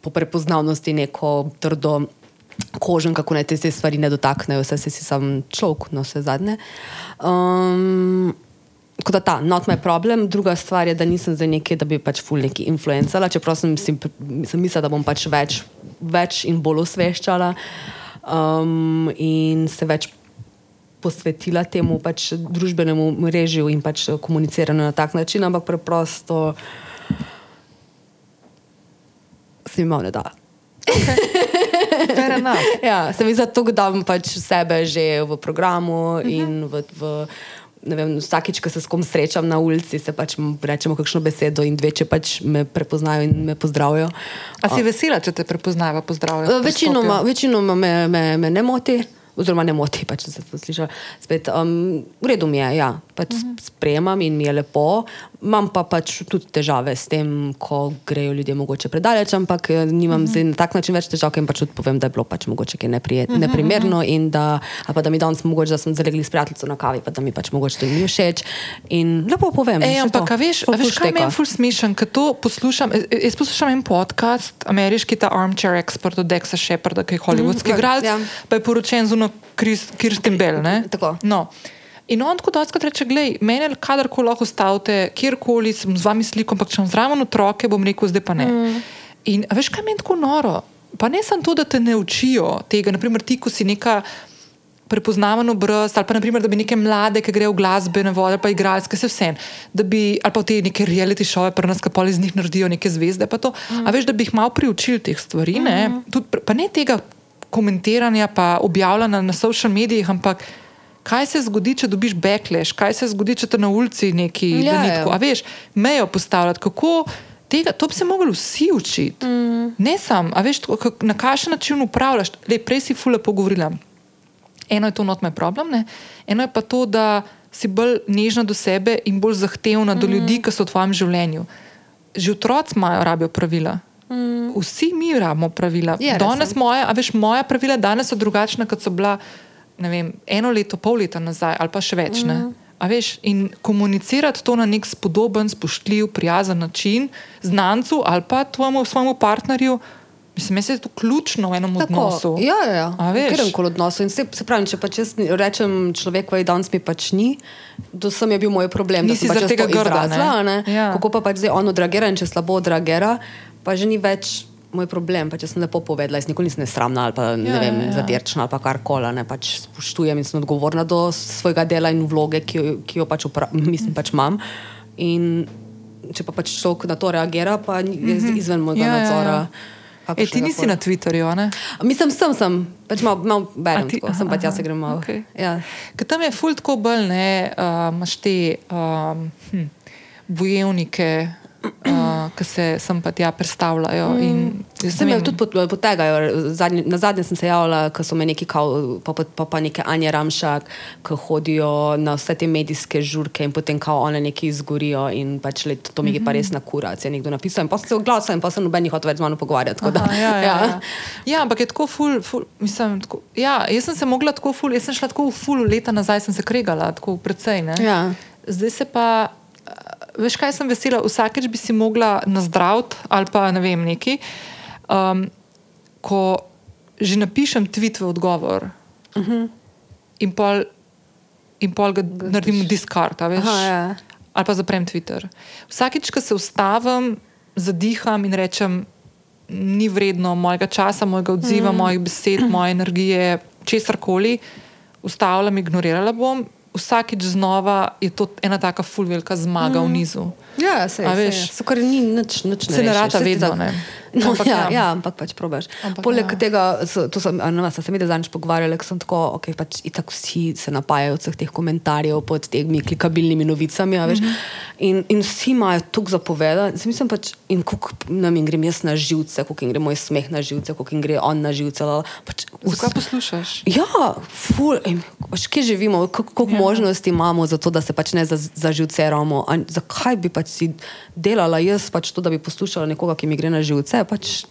[SPEAKER 2] po prepoznavnosti neko trdo kožen, kako naj te te stvari ne dotaknejo, vse si sam človek, no vse zadnje. Um, Tako da ta, not my problem. Druga stvar je, da nisem za nekaj, da bi pač ful neki influencala, čeprav sem, sem, sem mislila, da bom pač več, več in bolj osveščala um, in se več posvetila temu pač družbenemu mrežju in pač komuniciranju na tak način, ampak preprosto se mi malo ne da.
[SPEAKER 1] Enough.
[SPEAKER 2] Ja, se mi zato, da dam pač sebe že v programu in v. v vem, vsakič, ko se s kom srečam na ulici, se pač rečemo kakšno besedo in dve, če pač me prepoznajo in me pozdravijo.
[SPEAKER 1] A si vesela, če te prepoznava, pozdravijo?
[SPEAKER 2] Eh, Večinoma, večinoma me, me, me ne moti, oziroma ne moti, pač če se to sliši. Spet, um, v redu mi je, ja, pač uh -huh. sprejemam in mi je lepo. Imam pa pač tudi težave s tem, ko grejo ljudje mogoče predaleč, ampak eh, nimam uh -huh. na tak način več težav, ker jim pač tudi povem, da je bilo pač mogoče kaj neprijet, uh -huh. neprimerno in da, pa da mi danes mogoče, da sem zalegli s prijateljico na kavi, pa da mi pač mogoče to ni všeč. In lepo povem.
[SPEAKER 1] Ej, ampak,
[SPEAKER 2] to.
[SPEAKER 1] veš, veš kaj meni ful smešen, ker to poslušam. e- Jaz poslušam en podcast, ameriški ta Armchair Expert od Dexa Sheparda, ki je hollywoodski
[SPEAKER 2] Mhm,
[SPEAKER 1] mm, igralec,
[SPEAKER 2] ja.
[SPEAKER 1] pa je poročen z uno Kirsten Bell. ne?
[SPEAKER 2] Tako.
[SPEAKER 1] No. In on tako doskrat reče, gledaj, mene kadarkoli lahko stavite, kjerkoli sem z vami sliko, ampak če imam zraven otroke, bom rekel, zdaj pa ne. Mm. In veš, kaj meni tako noro? Pa ne samo to, da te ne učijo tega, naprimer ti, ko si neka prepoznaven obraz, ali pa naprimer, da bi neke mlade, ki grejo v glasbene vode, ali pa igralske, se vse, da bi, ali pa te neke reality šove, pri nas, ki pa iz njih naredijo neke zvezde. pa to. A veš, da bi jih malo priučili teh stvari, ne? Tudi, pr- pa ne tega komentiranja, pa objavljanja na social medijih, ampak. Kaj se zgodi, če dobiš backlash, kaj se zgodi, če te na ulici neki
[SPEAKER 2] Ja,
[SPEAKER 1] ni
[SPEAKER 2] ja.
[SPEAKER 1] tako. A veš, mejo postavljati, kako tega, to bi se mogli vsi učiti. Mm. Ne sam, a veš, kak- na kakšen način upravljaš. Le, prej si fule pogovorila. Eno je to not my problem, ne? eno je pa to, da si bolj nežna do sebe in bolj zahtevna mm. do ljudi, ki so v tvojem življenju. Že otroci imajo rabijo pravila. Mm. Vsi mi rabimo pravila.
[SPEAKER 2] Je, res,
[SPEAKER 1] danes
[SPEAKER 2] ne.
[SPEAKER 1] moja, a veš, moja pravila danes so drugačna, kot so bila vem, eno leto, pol leta nazaj ali pa še več. Mm. A veš, in komunicirati to na nek spodoben, spoštljiv, prijazen način, znancu ali pa tvojemu svojemu partnerju, mislim, da je to ključno v enem odnosu.
[SPEAKER 2] Ja, ja, ja. Katerem koli odnosu. In se, se pravi, če pač jaz rečem človeku, da danes mi pač ni, do sem je bil moj problem,
[SPEAKER 1] Nisi
[SPEAKER 2] pač
[SPEAKER 1] zaradi tega grda,
[SPEAKER 2] izrazila,
[SPEAKER 1] ne?
[SPEAKER 2] ne?
[SPEAKER 1] Ja.
[SPEAKER 2] Kako pa pač zdaj on odreagira in če slabo odreagira, pa že ni več. Moj problem, pač jaz sem lepo povedala, jaz nikoli nisem nesramna ali pa ne
[SPEAKER 1] Ja,
[SPEAKER 2] ja, vem,
[SPEAKER 1] ja, ja.
[SPEAKER 2] zadirčna ali pa karkoli, ne pač spoštujem in sem odgovorna do svojega dela in vloge, ki jo, ki jo pač, upra, mislim, pač imam. In če pa pač človek na to reagira, pa je izven mojega
[SPEAKER 1] Ja, ja, ja.
[SPEAKER 2] nadzora.
[SPEAKER 1] E, ti nisi na Twitterju, ne?
[SPEAKER 2] Mislim, sem, sem, pač malo mal berem,
[SPEAKER 1] ti-
[SPEAKER 2] tako, sem pa tja se grem malo.
[SPEAKER 1] okej.
[SPEAKER 2] Ja.
[SPEAKER 1] Ker tam je ful tako bolj, ne, uh, imaš te um, hm, bojevnike, uh, ki se sem pa tja predstavljajo. ne
[SPEAKER 2] jo
[SPEAKER 1] vem,
[SPEAKER 2] tudi pot- potegajo. Zadnji, na zadnje sem se javila, ko so me neki, kao, pa, pa, pa, pa neke Anja Ramšak, ki hodijo na vse te medijske žurke in potem kao one neki izgorijo in pač le, to mi je pa res na kurac, je nekdo napisal in pa sem se oglasil in pa sem noben jih hotel več z mano pogovarjati. tako da,
[SPEAKER 1] Aha, ja, ja, ja. ja, ampak je tako ful. ful mislim, tako, ja, jaz sem se mogla tako ful, jaz sem šla tako v ful leta nazaj, sem se kregala, tako precej. Ne?
[SPEAKER 2] Ja.
[SPEAKER 1] Zdaj se pa, eh, veš kaj sem vesela, vsakeč bi si mogla nazdraviti ali pa ne vem neki. Um, ko že napišem tweet v odgovor uh -huh. in pol, in pol ga naredim discard, a veš.
[SPEAKER 2] Aha, ja.
[SPEAKER 1] Ali pa zaprem Twitter. Vsakič, ko se ustavim, zadiham in rečem, ni vredno mojega časa, mojega odziva, mm. mojih besed, moje energije, česar koli, ustavljam, ignorirala bom. Vsakič znova je to ena taka fulvelika zmaga mm. v nizu.
[SPEAKER 2] Ja, se
[SPEAKER 1] A veš?
[SPEAKER 2] veš. Skoraj ni nič, nič ne
[SPEAKER 1] Se ne rata vedno.
[SPEAKER 2] No,
[SPEAKER 1] Ampak
[SPEAKER 2] ja,
[SPEAKER 1] ja.
[SPEAKER 2] ja, ampak pač probaš.
[SPEAKER 1] Ampak
[SPEAKER 2] Poleg
[SPEAKER 1] ja.
[SPEAKER 2] tega, so, to sem, vem, sem se mi zadnjič pogovarjala, ker sem tako, ok, pač itak vsi se napajajo vseh teh komentarjev pod temi klikabilnimi novicami, a veš.
[SPEAKER 1] Mhm.
[SPEAKER 2] In, in vsi imajo toliko zapovedati. Mislim pač, in koliko nam jim grem jaz na živce, koliko jim gre moj smeh na živce, koliko jim gre on na živce. la, la. Pač,
[SPEAKER 1] Zakaj poslušaš?
[SPEAKER 2] Ja, ful, in, pač, kje živimo, koliko ja. možnosti imamo za to, da se pač ne za- zaživceramo. A Zakaj bi pač si delala jaz pač to, da bi poslušala nekoga, ki mi gre na živce? Vse pač.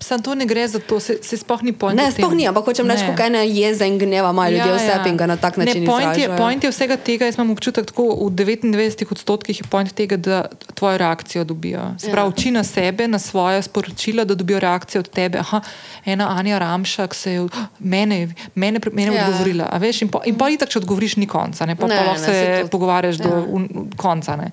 [SPEAKER 1] Sam to ne gre za to, se, se sploh ni pojma.
[SPEAKER 2] Ne, sploh ni, ampak hočem reči, kako ene jeze in gneva imajo ljudje ja, vse in ga na tak način
[SPEAKER 1] ne, point je, point je vsega tega, jaz imam občutek, tako v 99 odstotkih je point tega, da tvojo reakcijo dobijo. Se pravi,
[SPEAKER 2] Ja.
[SPEAKER 1] uči na sebe, na svoje sporočila, da dobijo reakcijo od tebe. Aha, ena Anja Ramšak se je mene, mene, mene
[SPEAKER 2] Ja.
[SPEAKER 1] ja. odgovorila. a Veš, in pa, in pa itak, če odgovoriš, ni konca. Ne, pa,
[SPEAKER 2] Ne,
[SPEAKER 1] pa lahko
[SPEAKER 2] ne,
[SPEAKER 1] se
[SPEAKER 2] to-
[SPEAKER 1] pogovarjaš do
[SPEAKER 2] ja.
[SPEAKER 1] un, konca. Ne.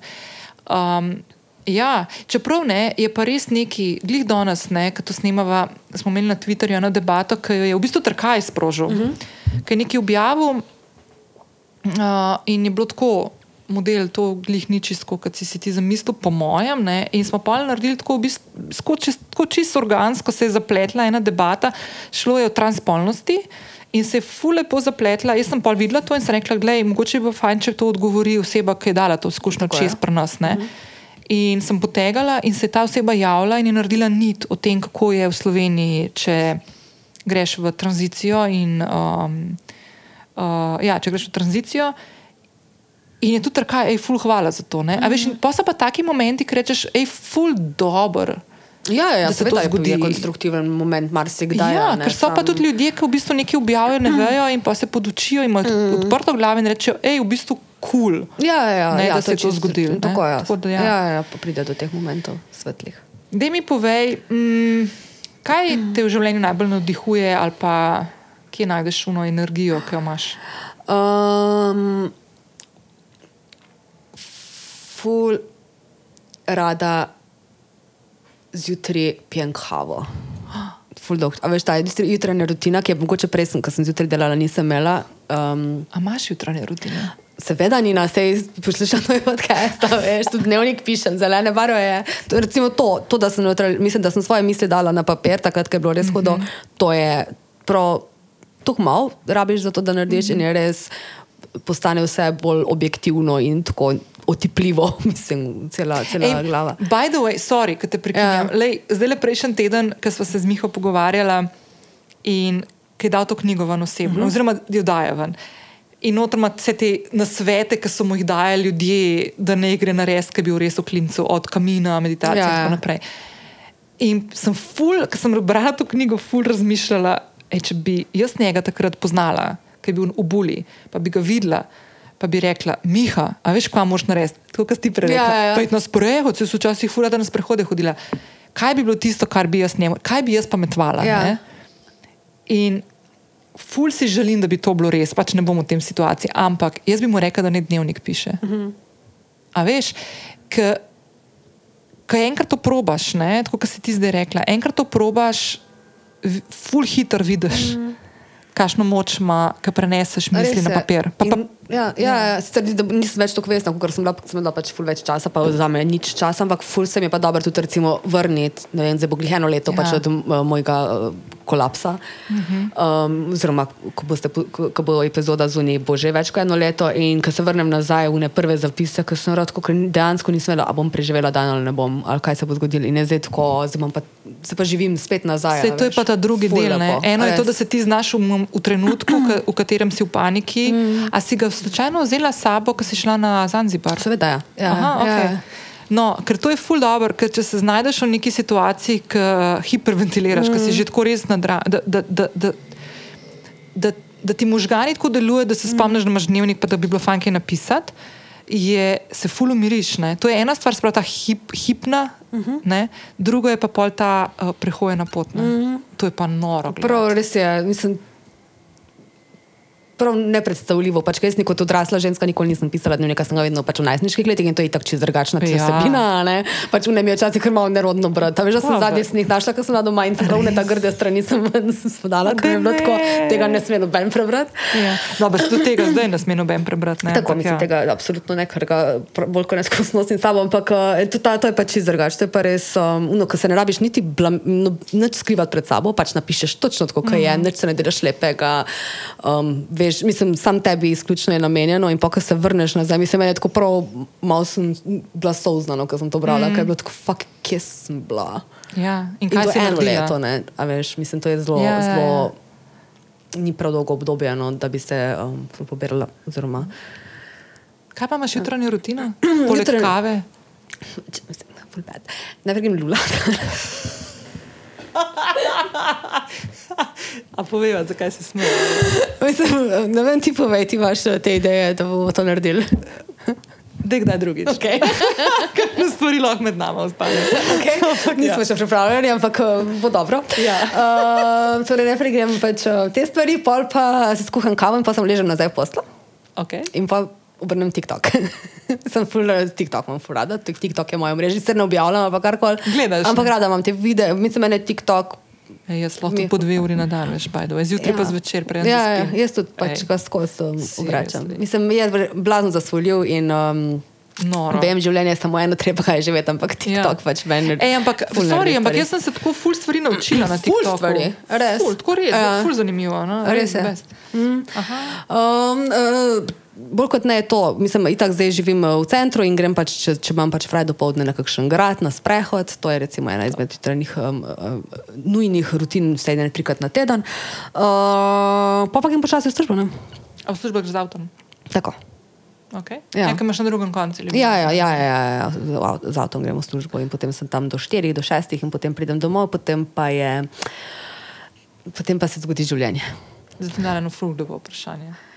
[SPEAKER 1] Um, ja, čeprav ne, je pa res neki, glih danes, ki to snemava, smo imeli na Twitterju eno debato, ki jo je v bistvu Trkaj sprožil, uh -huh. ki je nekaj objavil uh, in je bilo tako. Model to glih ni čisto, kot si, si ti zamislil, po mojem. Ne? In smo pa naredili tako, v bistvu, tako, čist, čisto organsko, se je zapletla ena debata, šlo je o transpolnosti. In se je ful lepo zapletla. Jaz sem pa videla to in sem rekla, da mogoče bi bilo fajn, če to odgovori oseba, ki je dala to izkušnjo
[SPEAKER 2] je.
[SPEAKER 1] čez pri nas. Ne? In sem potegala, in se je ta oseba javila in je naredila nit o tem, kako je v Sloveniji, če greš v tranzicijo. In, um, uh, ja, če greš v tranzicijo. In je tudi tako, hej, ful, hvala za to. Mm -hmm. veš, in pa so pa taki momenti, ki rečeš, hej, ful, dober.
[SPEAKER 2] Ja, ja,
[SPEAKER 1] da se
[SPEAKER 2] seveda
[SPEAKER 1] to zgodi.
[SPEAKER 2] je konstruktiven moment, marsikdaj.
[SPEAKER 1] Ja,
[SPEAKER 2] a ne,
[SPEAKER 1] ker so pa
[SPEAKER 2] sam-
[SPEAKER 1] tudi ljudje, ki v bistvu nekaj objavijo, ne vejo in pa se podučijo in imajo mm. odprto glavo in rečejo, hej, v bistvu kul. Cool.
[SPEAKER 2] Ja, ja,
[SPEAKER 1] Ne,
[SPEAKER 2] ja,
[SPEAKER 1] da se je to zgodilo.
[SPEAKER 2] Tako, ja.
[SPEAKER 1] Tako da ja.
[SPEAKER 2] ja, ja, pride do teh momentov svetlih.
[SPEAKER 1] Dej mi povej, mm, kaj te v življenju najbolj navdihuje ali pa kje najdeš uno energijo, ki jo imaš?
[SPEAKER 2] Um, ful rada zjutraj pijem kavo. Ful dolg. A veš, ta jutranja rutina, ki je mogoče prej, sem, ko sem zjutraj delala, nisem imela. Um,
[SPEAKER 1] A imaš jutranje rutine?
[SPEAKER 2] Seveda ni na sej poslušam moj podcast, veš, tudi dnevnik pišem, zelene barve. To, recimo to, to, da sem, neutral, mislim, da sem svoje misli dala na papir, takrat, ko je bilo res hudo,
[SPEAKER 1] Mhm.
[SPEAKER 2] to je prav, tako malo rabiš za to, da narediš
[SPEAKER 1] Mhm.
[SPEAKER 2] in je res postane vse bolj objektivno in tako otipljivo, mislim, cela, cela
[SPEAKER 1] Ej,
[SPEAKER 2] glava.
[SPEAKER 1] By the way, sorry, da te prekinjam.
[SPEAKER 2] Ja.
[SPEAKER 1] Ja. Zdaj le prejšnji teden, ko smo se z Miho pogovarjala in ki je dal to knjigo ven osebno, uh
[SPEAKER 2] Mhm.
[SPEAKER 1] -huh. oziroma jo daje ven. In noter ima vse te nasvete, ki so mu jih dajali ljudje, da ne gre na res, ki bi bil res v klincu, od kamina, meditacije
[SPEAKER 2] Ja,
[SPEAKER 1] in
[SPEAKER 2] ja.
[SPEAKER 1] tako naprej. In sem ful, ko sem brala to knjigo, ful razmišljala, ej, če bi jaz njega takrat poznala, ki je bil v Buli, pa bi ga videla. Pa bi rekla, Miha, a veš, kaj moš narediti? Tako kot si prej rekla.
[SPEAKER 2] Ja, ja, ja.
[SPEAKER 1] "Pojdi na sprehod, se so včasih fura, da na sprehode hodila. Kaj bi bilo tisto, kar bi jaz njemu, kaj bi jaz pametvala?
[SPEAKER 2] Ja.
[SPEAKER 1] ne? In ful si želim, da bi to bilo res, pač ne bom v tem situaciji, ampak jaz bi mu rekla, da ne dnevnik piše. Uh. -huh. A veš, ko enkrat to probaš, ne, tako kot si ti zdaj rekla, enkrat to probaš, ful hitro vidiš, -huh. kakšno moč ima, ki preneseš misli na papir. Pa, pa,
[SPEAKER 2] In, ja, ja, ja. sicer ni- da nisem več tako vesna, kot sem bila, sem bila pač ful več časa, pa za me nič časa, ampak ful se mi je pa dobro tudi recimo vrniti, ne vem, zdaj bo glih eno leto
[SPEAKER 1] Ja.
[SPEAKER 2] ja. pač od uh, mojega uh, kolapsa. Uh -huh. um, oziroma, ko, boste, ko, ko bo epizoda zunaj, bo že več kot eno leto in ko se vrnem nazaj v ne prve zapise, ki sem rad, ker dejansko nisem vedela, a bom preživela dan ali ne bom, ali kaj se bo zgodilo. In je zdaj tako, zdaj pa, se pa živim spet nazaj.
[SPEAKER 1] Sej, to je
[SPEAKER 2] veš.
[SPEAKER 1] pa ta drugi del. Ne? Eno je to,
[SPEAKER 2] res.
[SPEAKER 1] da se ti znaš v, v trenutku, v katerem si v paniki. Mm. A si ga slučajno vzela sabo, ko si šla na Zanzibar?
[SPEAKER 2] Seveda, ja. ja,
[SPEAKER 1] Aha,
[SPEAKER 2] ja.
[SPEAKER 1] okay. No, ker to je ful dobro, ker če se znajdeš v neki situaciji, ki hiperventiliraš, mm. ki si že tako res nadra, da, da, da, da, da, da ti možgani tako delujejo, da se spomniš, da imaš dnevnik, pa da bi bilo fajn kaj napisati. Je, se ful umiriš. Ne? To je ena stvar, spravo ta hip, hipna, uh -huh. ne? druga je pa pol ta uh, prehojena pot. Uh -huh. To je pa noro.
[SPEAKER 2] Prav, res je. Mislim, prav nepredstavljivo. Pač, ker jaz kot odrasla ženska nikoli nisem pisala dnevnika, sem ga vedno pač v najstniških letih in to je tako čez drugačna
[SPEAKER 1] Ja.
[SPEAKER 2] vsebina. Ja. Pač v ne mi je včasih kar malo nerodno brati. A Veš, da sem zadnji snih našla, ko sem bila doma in pravne ta grde strani sem spodala, ker je bilo
[SPEAKER 1] ne.
[SPEAKER 2] tako, tega ne sme noben prebrati.
[SPEAKER 1] Ja. Dobro, tudi tega zdaj ne sme noben prebrati. Ne?
[SPEAKER 2] Tako
[SPEAKER 1] Ampak
[SPEAKER 2] mislim,
[SPEAKER 1] ja.
[SPEAKER 2] tega absolutno ne, ker ga bolj kot neskozi nosim s sabo, ampak uh, to, ta, to je pač čist drugače. To je pa res, um, uno, ko se ne rabiš niti blam, no, nič skrivati pred sabo, pač napišeš točno tako, kot
[SPEAKER 1] Mhm.
[SPEAKER 2] je, nič se ne delaš lepega. Um, veš, mislim, sam tebi izključno je namenjeno in pa, ko se vrneš nazaj, mislim, meni je tako prav, malo sem bila souznana, ko sem to brala, mm. ker je bilo tako, fuck, kje sem bila.
[SPEAKER 1] Ja. In
[SPEAKER 2] In
[SPEAKER 1] kaj
[SPEAKER 2] to
[SPEAKER 1] si
[SPEAKER 2] je eno leto, ne, a veš, mislim, to je zelo,
[SPEAKER 1] Ja,
[SPEAKER 2] ja,
[SPEAKER 1] ja,
[SPEAKER 2] zelo, ni prav dolgo obdobje, no, da bi se um, pobirala, oziroma.
[SPEAKER 1] Kaj pa imaš jutranjo rutino? Poleg
[SPEAKER 2] Jutranje-
[SPEAKER 1] kave.
[SPEAKER 2] Če- mislim. Najprej grem lulat.
[SPEAKER 1] A poveva, zakaj se?
[SPEAKER 2] Mislim, ne vem, ti povej, ti imaš eh, te ideje, da bomo to naredili.
[SPEAKER 1] Da kdaj drugič.
[SPEAKER 2] Okay.
[SPEAKER 1] Kakšne stvari lahko med nami ostane.
[SPEAKER 2] Okay. Nismo
[SPEAKER 1] Ja.
[SPEAKER 2] še pripravljeni, ampak eh, bo dobro.
[SPEAKER 1] Ja.
[SPEAKER 2] Uh, torej, najprej grem pač eh, te stvari, pol pa si skuham kavo in pa sem ležen nazaj v poslu.
[SPEAKER 1] Okay.
[SPEAKER 2] In pa obrnem TikTok. sem full eh, TikTok, imam full rada. Tik- TikTok je moja mreža, sicer ne objavljam, ampak karkoli.
[SPEAKER 1] Gledaš,
[SPEAKER 2] Ampak
[SPEAKER 1] ne?
[SPEAKER 2] rada imam te videe, mislim, meni je TikTok.
[SPEAKER 1] E, jaz lahko po dve uri na dan, veš, bajdo. Zjutraj ja. pa zvečer, preden
[SPEAKER 2] Ja, ja, jaz tudi pač
[SPEAKER 1] Ej,
[SPEAKER 2] ga skozi um, obračam. Mislim, je blazno zasvoljiv in um,
[SPEAKER 1] Noro.
[SPEAKER 2] vem, življenje je samo eno, treba kaj živeti, ampak TikTok ja. pač meni.
[SPEAKER 1] Ej, ampak,
[SPEAKER 2] ful
[SPEAKER 1] sorry, ampak jaz sem se tako ful stvari naučila na
[SPEAKER 2] Ful
[SPEAKER 1] TikToku.
[SPEAKER 2] stvari, res.
[SPEAKER 1] Ful, tako res,
[SPEAKER 2] Ja.
[SPEAKER 1] ja. ful zanimivo. No?
[SPEAKER 2] Res je.
[SPEAKER 1] best. Aha.
[SPEAKER 2] Um, uh, bolj kot ne je to, mislim, itak zdaj živim uh, v centru in grem pač, če, če imam pač fraj do povdne na kakšen grad, na sprehod, to je recimo ena izmed jutranjih um, uh, nujnih rutin, vsaj ne trikrat na teden. Uh, pa pa grem počasi v službo, ne?
[SPEAKER 1] A v službah greš z avtom?
[SPEAKER 2] Tako.
[SPEAKER 1] Okay.
[SPEAKER 2] Ja.
[SPEAKER 1] Nekaj imaš na drugem koncu.
[SPEAKER 2] Ja, ja, ja, ja, ja, ja. Z av- z avtom gremo v službo in potem sem tam do 4, do 6 in potem pridem domov, potem pa je. Potem pa se zgodi življenje.
[SPEAKER 1] Zato je eno ful dobro vprašanje.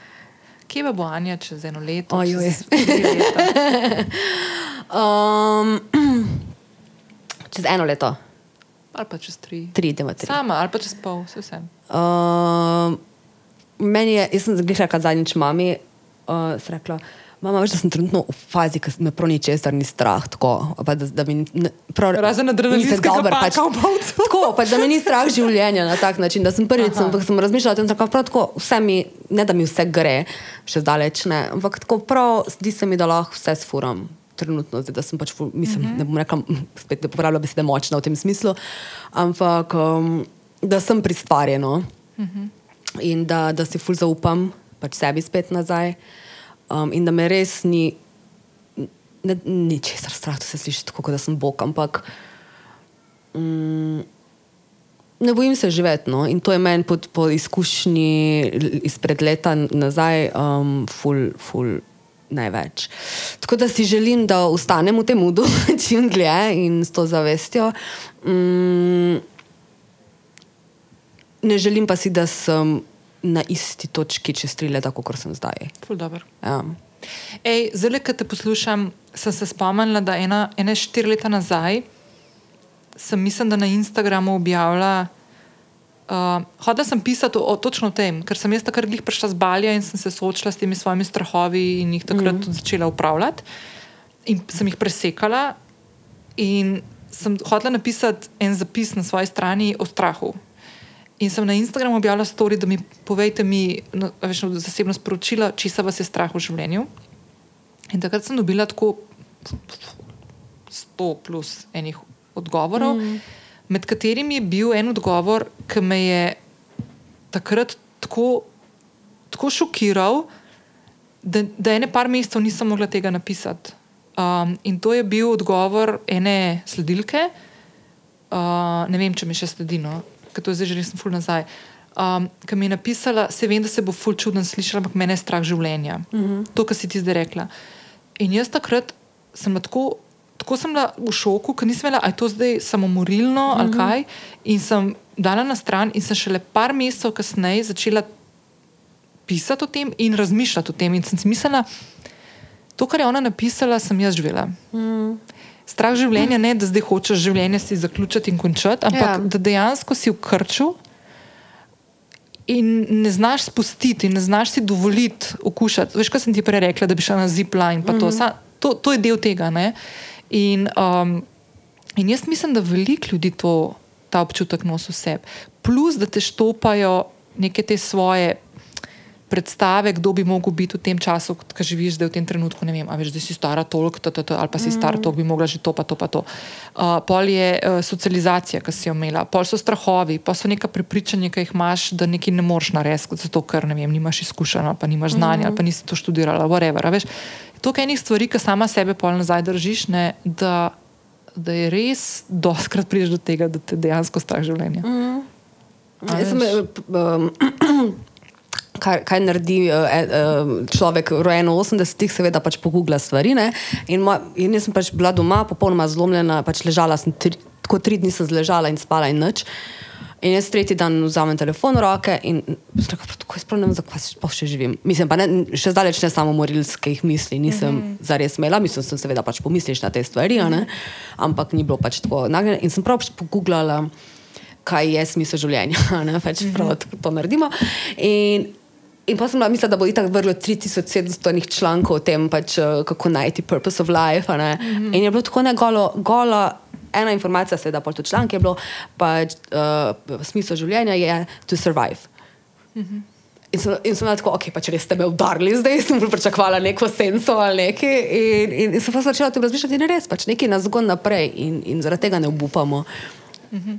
[SPEAKER 1] Kje pa bo Anja čez eno leto?
[SPEAKER 2] Ojoj.
[SPEAKER 1] čez tri leta?
[SPEAKER 2] Um, čez eno leto,
[SPEAKER 1] Ali pa čez tri.
[SPEAKER 2] tri, idemo tri.
[SPEAKER 1] Sama, ali pa čez pol, vse vsem.
[SPEAKER 2] Um, meni je, jaz sem zagrišala, kaj zadnjič mami, uh, sem rekla. Mama, veš, da sem trenutno v fazi, ki me prav ničesar ni strah. Tako, pa da, da mi, ne, prav,
[SPEAKER 1] Razen adrenalinskega
[SPEAKER 2] dober,
[SPEAKER 1] paka
[SPEAKER 2] pač,
[SPEAKER 1] v bovcu.
[SPEAKER 2] tako, pač, da me ni strah življenja na tak način. Da sem prvič, sem, sem razmišljala o tem, tako, prav tako, vse mi, ne da mi vse gre, še zdaleč ne, ampak tako prav, zdi se mi, da lahko vse sfuram. Trenutno, zdaj, da sem pač, mislim, uh -huh. ne bom rekla, spet ne popravljam besede močna v tem smislu, ampak um, da sem pri stvari. No? Uh -huh. In da, da si ful zaupam pač sebi spet nazaj. Um, in da me res ni, ne, ni strah, to se sliši tako, da sem bog, ampak mm, ne bojim se živeti. No? In to je meni po, po izkušnji izpred leta nazaj um, ful, ful največ. Tako da si želim, da ostanem v tem mudu čim dlje in s to zavestjo. Mm, ne želim pa si, da sem na isti točki čez tri leta, kot sem zdaj. Ja.
[SPEAKER 1] Ej, zdaj, ko te poslušam, sem se spomnila, da ena, ene štiri leta nazaj sem, mislim, da na Instagramu objavila. Uh, Hodila sem pisati o, točno o tem, ker sem jaz takrat glih prišla z Balja in sem se soočila s temi svojimi strahovi in jih takrat mm. tudi začela upravljati. In sem jih presekala in sem hotela napisati en zapis na svoji strani o strahu. In sem na Instagramu objavila story, da mi povejte mi, no, a veš, no, zasebno sporočilo, česa vas je strah v življenju. In takrat sem dobila tako 100 plus enih odgovorov, mm. med katerimi je bil en odgovor, ki me je takrat tako, tako šokiral, da, da ene par mesecev nisem mogla tega napisati. Um, in to je bil odgovor ene sledilke, uh, ne vem, če mi še sledi, no, ker to je zdaj že res ful nazaj. Um, ki mi je napisala, se vem, da se bo ful čudno slišala, ampak mene je strah življenja. Mm -hmm. To, kar si ti zdaj rekla. In jaz takrat sem tako, tako sem bila v šoku, ker nisem vedela, ali je to zdaj samomorilno mm -hmm. ali kaj. In sem dala na stran, in sem šele par mesecev kasneje začela pisati o tem in razmišljati o tem. In sem si mislila, to, kar je ona napisala, sem jaz živela. Mm. Strah življenja ne, da zdaj hočeš življenje si zaključiti in končati, ampak
[SPEAKER 2] Ja.
[SPEAKER 1] da dejansko si v krču in ne znaš spustiti, ne znaš si dovoliti okušati. Veš, kaj sem ti prej rekla, da bi šla na zipline, pa to, Sa, to, to je del tega. Ne? In, um, in jaz mislim, da veliko ljudi to, ta občutek nosi v sebi. Plus, da te štopajo neke te svoje predstave, kdo bi mogel biti v tem času, ko živiš zdaj v tem trenutku. Ne vem, veš, da si stara toliko, t, t, t, ali pa si stara toliko, bi mogla že to, pa to, pa to. Uh, pol je uh, socializacija, ki si jo imela, pol so strahovi, pa so neka prepričanja, ki jih imaš, da nekaj ne moreš narediti, zato ker ne vem, nimaš izkušenj, ali pa nimaš znanja, mm -hmm. ali pa nisi to študirala, whatever. Veš, to je enih stvari, ki sama sebe pol nazaj držiš, ne, da, da je res, doskrat prideš do tega, da te dejansko strah življenja. Mm. A
[SPEAKER 2] Jaz sem,
[SPEAKER 1] veš.
[SPEAKER 2] um, kaj, kaj naredi uh, uh, človek, rojen v 80-ih, seveda pač pogugla stvari. ne. In, moj, in jaz sem pač bila doma, popolnoma zlomljena, pač ležala sem tri, tako tri dni sem zležala in spala in noč. In jaz tretji dan vzamem telefon v roke in rekel, tako ne vem, zakaj sploh še živim. Mislim, pa ne, še zdaleč ne samo morilskih misli, nisem mm -hmm. zares imela, mislim, sem seveda pač pomisliš na te stvari, mm -hmm. ampak ni bilo pač tako nagnjeno. In sem prav pač pogooglala, kaj je smisel življenja, ne pač mm -hmm. prav to naredimo. In, In pa sem bila, mislim, da bo itak vrlo 3700 člankov o tem, pač, kako najti purpose of life. Mm -hmm. In je bilo tako ne golo, golo ena informacija, seveda, pa tudi članek je bilo, pač uh, smisel življenja je to survive. Mm -hmm. In sem, in sem tako, ok, pač res ste me udarili, zdaj sem pričakovala neko senso ali nekaj. In, in, in sem pa začela to razmišljati, da je res, pač nekaj nas zgon naprej in, in zaradi tega ne obupamo. -hmm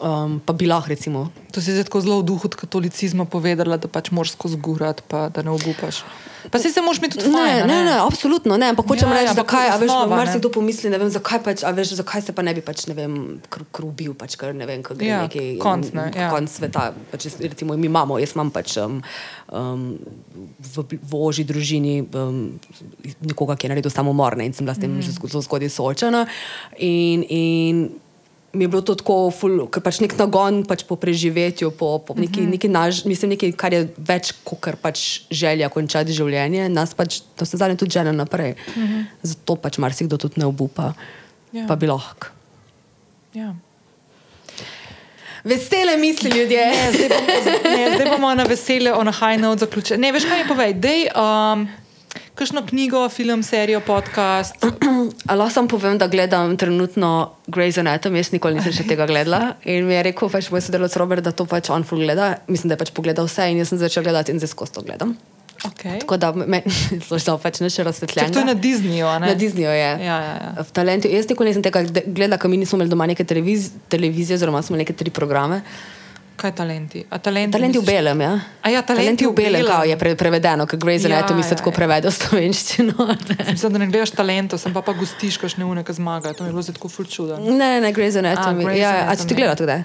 [SPEAKER 2] um, pa bi lahko. Recimo.
[SPEAKER 1] To si zdaj zelo v duhu katolicizma povedala, da pač moraš skozi gurati, pa da ne obupaš. Pa si se moraš mi tudi
[SPEAKER 2] fajn, ne, ne, ne, absolutno ne. Ampak hočem ja, reči, ja, zakaj, a veš, mar si to pomisli, ne vem, zakaj, pač, a veš, zakaj se pa ne bi pač, ne vem, krubil, pač, ker ne vem, kako je ja, neki
[SPEAKER 1] konc, ne, ja.
[SPEAKER 2] konc sveta. Pač, recimo, mi imamo, jaz imam pač um, um, v, v oži družini um, nekoga, ki je naredil samomor in sem bila s tem mm. že zelo zgodaj soočena. In, in mi je bilo to tako, ker pač nek nagon pač po preživetju, po, po neki, mhm. neki naž, mislim, nekaj, kar je več kot pač želja končati življenje, nas pač to se zadnje tudi žene naprej. Uh mhm. -huh. Zato pač marsikdo tudi ne obupa, ja. pa bi lahko.
[SPEAKER 1] Ja.
[SPEAKER 2] Vesele misli ljudje.
[SPEAKER 1] Ne, zdaj, bomo, ne, zdaj bomo na vesele, o nahajno od zaključka. Ne, veš kaj mi povej? Dej, um, Kakšno knjigo, film, serijo, podcast?
[SPEAKER 2] Lahko samo povem, da gledam trenutno Grey's Anatomy, jaz nikoli nisem še tega gledala. In mi je rekel, pač moj sodelovec Robert, da to pač on full gleda. Mislim, da je pač pogledal vse in jaz sem začel gledati in zdaj skozi to gledam.
[SPEAKER 1] Okay.
[SPEAKER 2] Tako da me zelo pač ne še razsvetljeno.
[SPEAKER 1] To je na Disneyju, ne?
[SPEAKER 2] Na Disneyju je.
[SPEAKER 1] Ja, ja, ja.
[SPEAKER 2] V talentu. Jaz nikoli nisem tega gledala, ker mi nismo imeli doma neke televiz televizije, oziroma smo imeli neke tri programe.
[SPEAKER 1] Kaj talenti? talenti,
[SPEAKER 2] talenti v belem, ja.
[SPEAKER 1] A ja, talenti, talenti v belem,
[SPEAKER 2] kao, je pre, prevedeno, ker Grey's ja, Anatomy se ja, tako ja. prevede v slovenščino.
[SPEAKER 1] Mislim, da ne gledaš talentov, sem pa pa gustiš, kaš ne unek zmaga. To mi je bilo tako ful čudo.
[SPEAKER 2] Ne, ne, Grey's Anatomy. A, Grey's ja, Anatomy. a ti gledal tudi?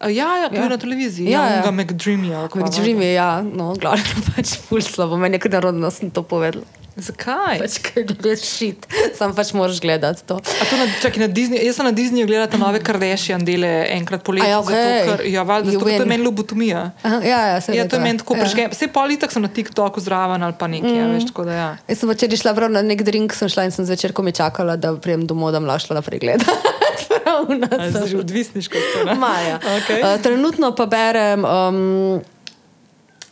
[SPEAKER 1] Ja, ja, ja. na televiziji. Ja, ja. ja. McDreamy.
[SPEAKER 2] McDreamy, ja, no, glavno pač ful slabo. Meni je kar narodno, sem to povedal.
[SPEAKER 1] Zakaj?
[SPEAKER 2] Pač, ker gledaš šit, sam pač moraš gledati to.
[SPEAKER 1] to na, čaki, na Disney, jaz sem na Disneyju gledala nove Kardashian dele enkrat po letu.
[SPEAKER 2] Ja, okay.
[SPEAKER 1] zato, ker, ja, valjda, zato, to je meni lobotomija.
[SPEAKER 2] Aha, ja, ja,
[SPEAKER 1] ja, to je meni tako ja. prežgem. Vse politik sem na TikToku zraven ali pa nekaj, mm. ja, veš, tako da ja.
[SPEAKER 2] Jaz sem včeraj šla prav na nek drink, sem šla in sem zvečer, ko mi čakala, da prijem domov, da mlašla naprej gledati.
[SPEAKER 1] Že odvisniško ste.
[SPEAKER 2] Maja. Okay. Uh, trenutno pa berem. Um,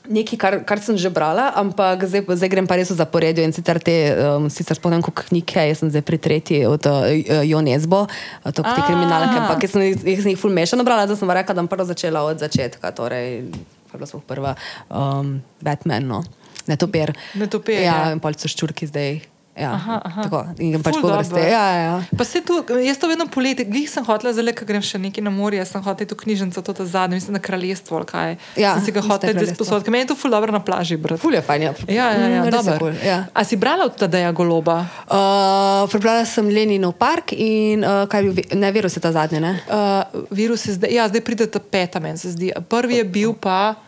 [SPEAKER 2] nekaj, kar, kar sem že brala, ampak zdaj, zdaj grem pa res v zaporedju in sicer te, um, sicer spomnim, kako knjige, jaz sem zdaj pri tretji od uh, Jon Jezbo, uh, to te kriminalke, ampak jaz sem, sem jih ful mešano brala, zdaj sem rekla, da bom prvo začela od začetka, torej, bila sem prva um, Batman, no. Ne topir.
[SPEAKER 1] Ne topir.
[SPEAKER 2] Ja, ja. in polico ščurki zdaj. Ja, aha, aha. Tako, in pač po vrsti. Ja, ja, ja.
[SPEAKER 1] Pa se tu, jaz to vedno poleti, glih sem hotela, zdaj, ker grem še nekaj na morje, sem hotela to knjižnico, to zadnje, mislim, na kraljestvo, kaj. Ja, sem si ga hotela zdaj sposoditi, meni je to ful dobro na plaži, brat.
[SPEAKER 2] Ful je fajn, ja.
[SPEAKER 1] Ja, ja, ja, mm, dobro. Ja. A si brala od Tadeja Goloba?
[SPEAKER 2] Uh, prebrala sem Leninov park in, uh, kaj bi, ne, virus je ta zadnji, ne?
[SPEAKER 1] Uh, virus je zdaj, ja, zdaj pride ta peta, meni se zdi. Prvi je bil pa.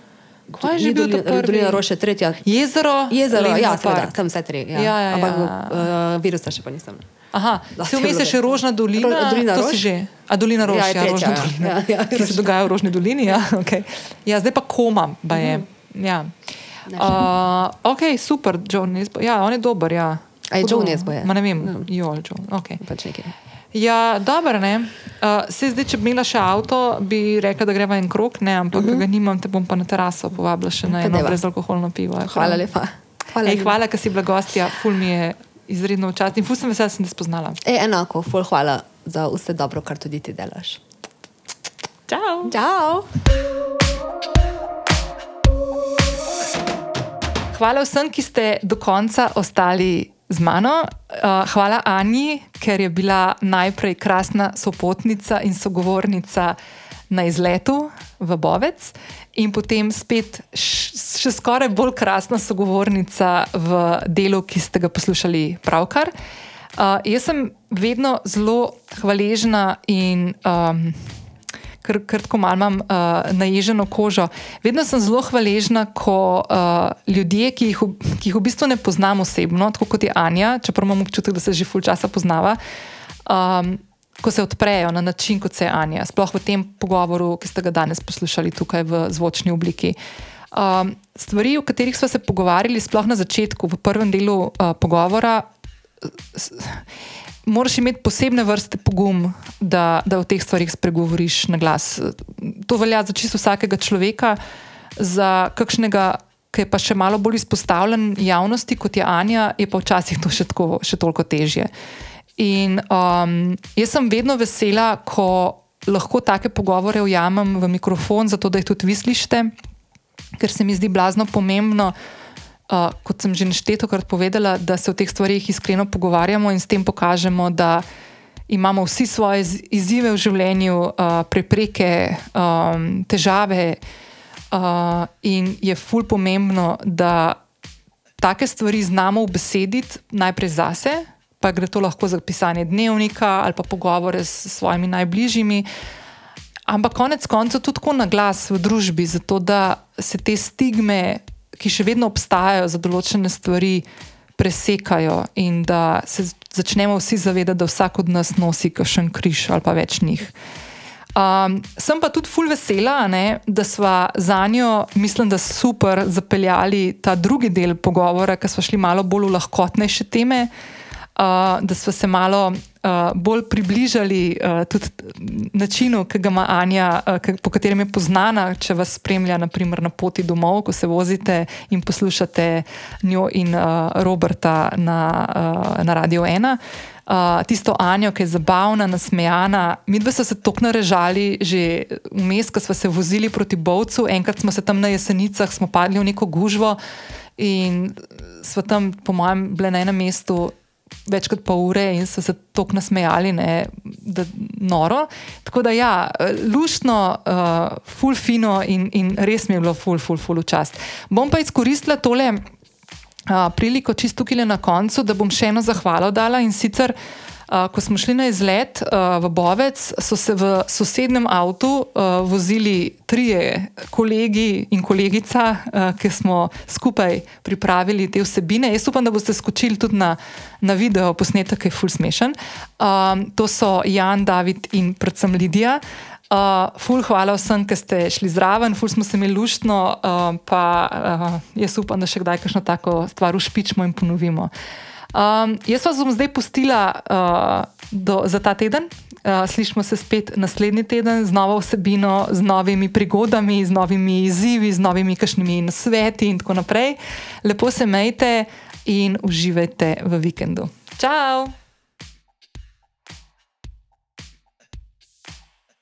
[SPEAKER 1] Kaj je že bilo to?
[SPEAKER 2] Dolina Roše, tretja.
[SPEAKER 1] Jezero.
[SPEAKER 2] Jezero, ja, seveda, tam vse tri. Ja.
[SPEAKER 1] Ja, ja,
[SPEAKER 2] Ampak
[SPEAKER 1] ja.
[SPEAKER 2] uh, virusa še pa nisem.
[SPEAKER 1] Aha, se vmes je še Rožna dolina. Ro, dolina to Rož? si že. A Dolina Rož, ja, ja, Rožna ja, dolina. Ja, ja, Kaj se dogaja v Rožni dolini? Ja, okay. ja zdaj pa koma, pa je. -hmm. ja. uh, ok, super, John Nesbo. Ja, on je dober, ja.
[SPEAKER 2] A je John Nesbo, ja.
[SPEAKER 1] Ma ne vem, no. jo, John. Ok.
[SPEAKER 2] Pač nekaj.
[SPEAKER 1] Ja, dobro, ne. Uh, se zdaj, če bi imela še avto, bi rekla, da greva en krok, ne, ampak uh mhm. -huh. ga nimam, te bom pa na teraso povabila še na eno brezalkoholno pivo.
[SPEAKER 2] Hvala, hvala lepa.
[SPEAKER 1] Hvala, Ej, hvala ker si bila gostja, ful mi je izredno včasih in ful sem vesela, da sem te spoznala.
[SPEAKER 2] Ej, enako, ful hvala za vse dobro, kar tudi ti delaš.
[SPEAKER 1] Čau!
[SPEAKER 2] Čau!
[SPEAKER 1] Hvala vsem, ki ste do konca ostali z mano. Uh, hvala Ani, ker je bila najprej krasna sopotnica in sogovornica na izletu v Bovec, in potem spet še skoraj bolj krasna sogovornica v delu, ki ste ga poslušali pravkar. Uh, jaz sem vedno zelo hvaležna in. Um, ker, ker tako malo imam uh, naježeno kožo. Vedno sem zelo hvaležna, ko uh, ljudje, ki jih, ki jih v bistvu ne poznam osebno, tako kot je Anja, čeprav imam občutek, da se že ful časa poznava. Um, ko se odprejo na način, kot se je Anja, sploh v tem pogovoru, ki ste ga danes poslušali tukaj v zvočni obliki. Um, stvari, o katerih smo se pogovarjali, sploh na začetku, v prvem delu uh, pogovora, s, moraš imeti posebne vrste pogum, da, da o teh stvarih spregovoriš na glas. To velja za čisto vsakega človeka, za kakšnega, ki je pa še malo bolj izpostavljen javnosti, kot je Anja, je pa včasih to še, tako, še toliko težje. In um, jaz sem vedno vesela, ko lahko take pogovore ujamem v mikrofon, zato da jih tudi vi slišite, ker se mi zdi blazno pomembno, uh, kot sem že neštetokrat povedala, da se o teh stvarih iskreno pogovarjamo in s tem pokažemo, da imamo vsi svoje izzive v življenju, uh, prepreke, um, težave. Uh, in je ful pomembno, da take stvari znamo ubesediti najprej zase pa gre to lahko za pisanje dnevnika ali pa pogovore s svojimi najbližjimi. Ampak konec koncev tudi na glas v družbi, zato da se te stigme, ki še vedno obstajajo za določene stvari, presekajo in da se začnemo vsi zavedati, da vsak od nas nosi kakšen križ ali pa več njih. Um, sem pa tudi full vesela, ne, da smo za njo, mislim, da super zapeljali ta drugi del pogovora, ker smo šli malo bolj v lahkotnejše teme uh, da smo se malo uh, bolj približali uh, tudi načinu, ki ga ima Anja, uh, po katerem je poznana, če vas spremlja naprimer, na poti domov, ko se vozite in poslušate njo in uh, Roberta na, uh, na Radio 1. Uh, tisto Anjo, ki je zabavna, nasmejana. Mi dva smo se tako narežali, že vmes, ko smo se vozili proti Bovcu, enkrat smo se tam na jesenicah, smo padli v neko gužvo in smo tam, po mojem, bili na enem mestu več kot pol ure in so se tako nasmejali, ne, da je noro. Tako da, ja, luštno, uh, ful fino in, in res mi je bilo ful, ful, ful čast. Bom pa izkoristila tole uh, priliko čisto tukaj na koncu, da bom še eno zahvalo dala in sicer. Ko smo šli na izlet uh, v Bovec, so se v sosednjem avtu uh, vozili trije kolegi in kolegica, uh, ki smo skupaj pripravili te vsebine. Jaz upam, da boste skočili tudi na, na video posnetek, ki je full smešen. Um, to so Jan, David in predvsem Lidija. Uh, ful, hvala vsem, ki ste šli zraven, ful smo se imeli luštno, uh, pa uh, jaz upam, da še kdaj kakšno tako stvar ušpičmo in ponovimo. Um, jaz vas bom zdaj pustila uh, do, za ta teden. Uh, slišimo se spet naslednji teden z novo vsebino, z novimi prigodami, z novimi izzivi, z novimi kašnimi nasveti in tako naprej. Lepo se majte in uživajte v vikendu. Ciao!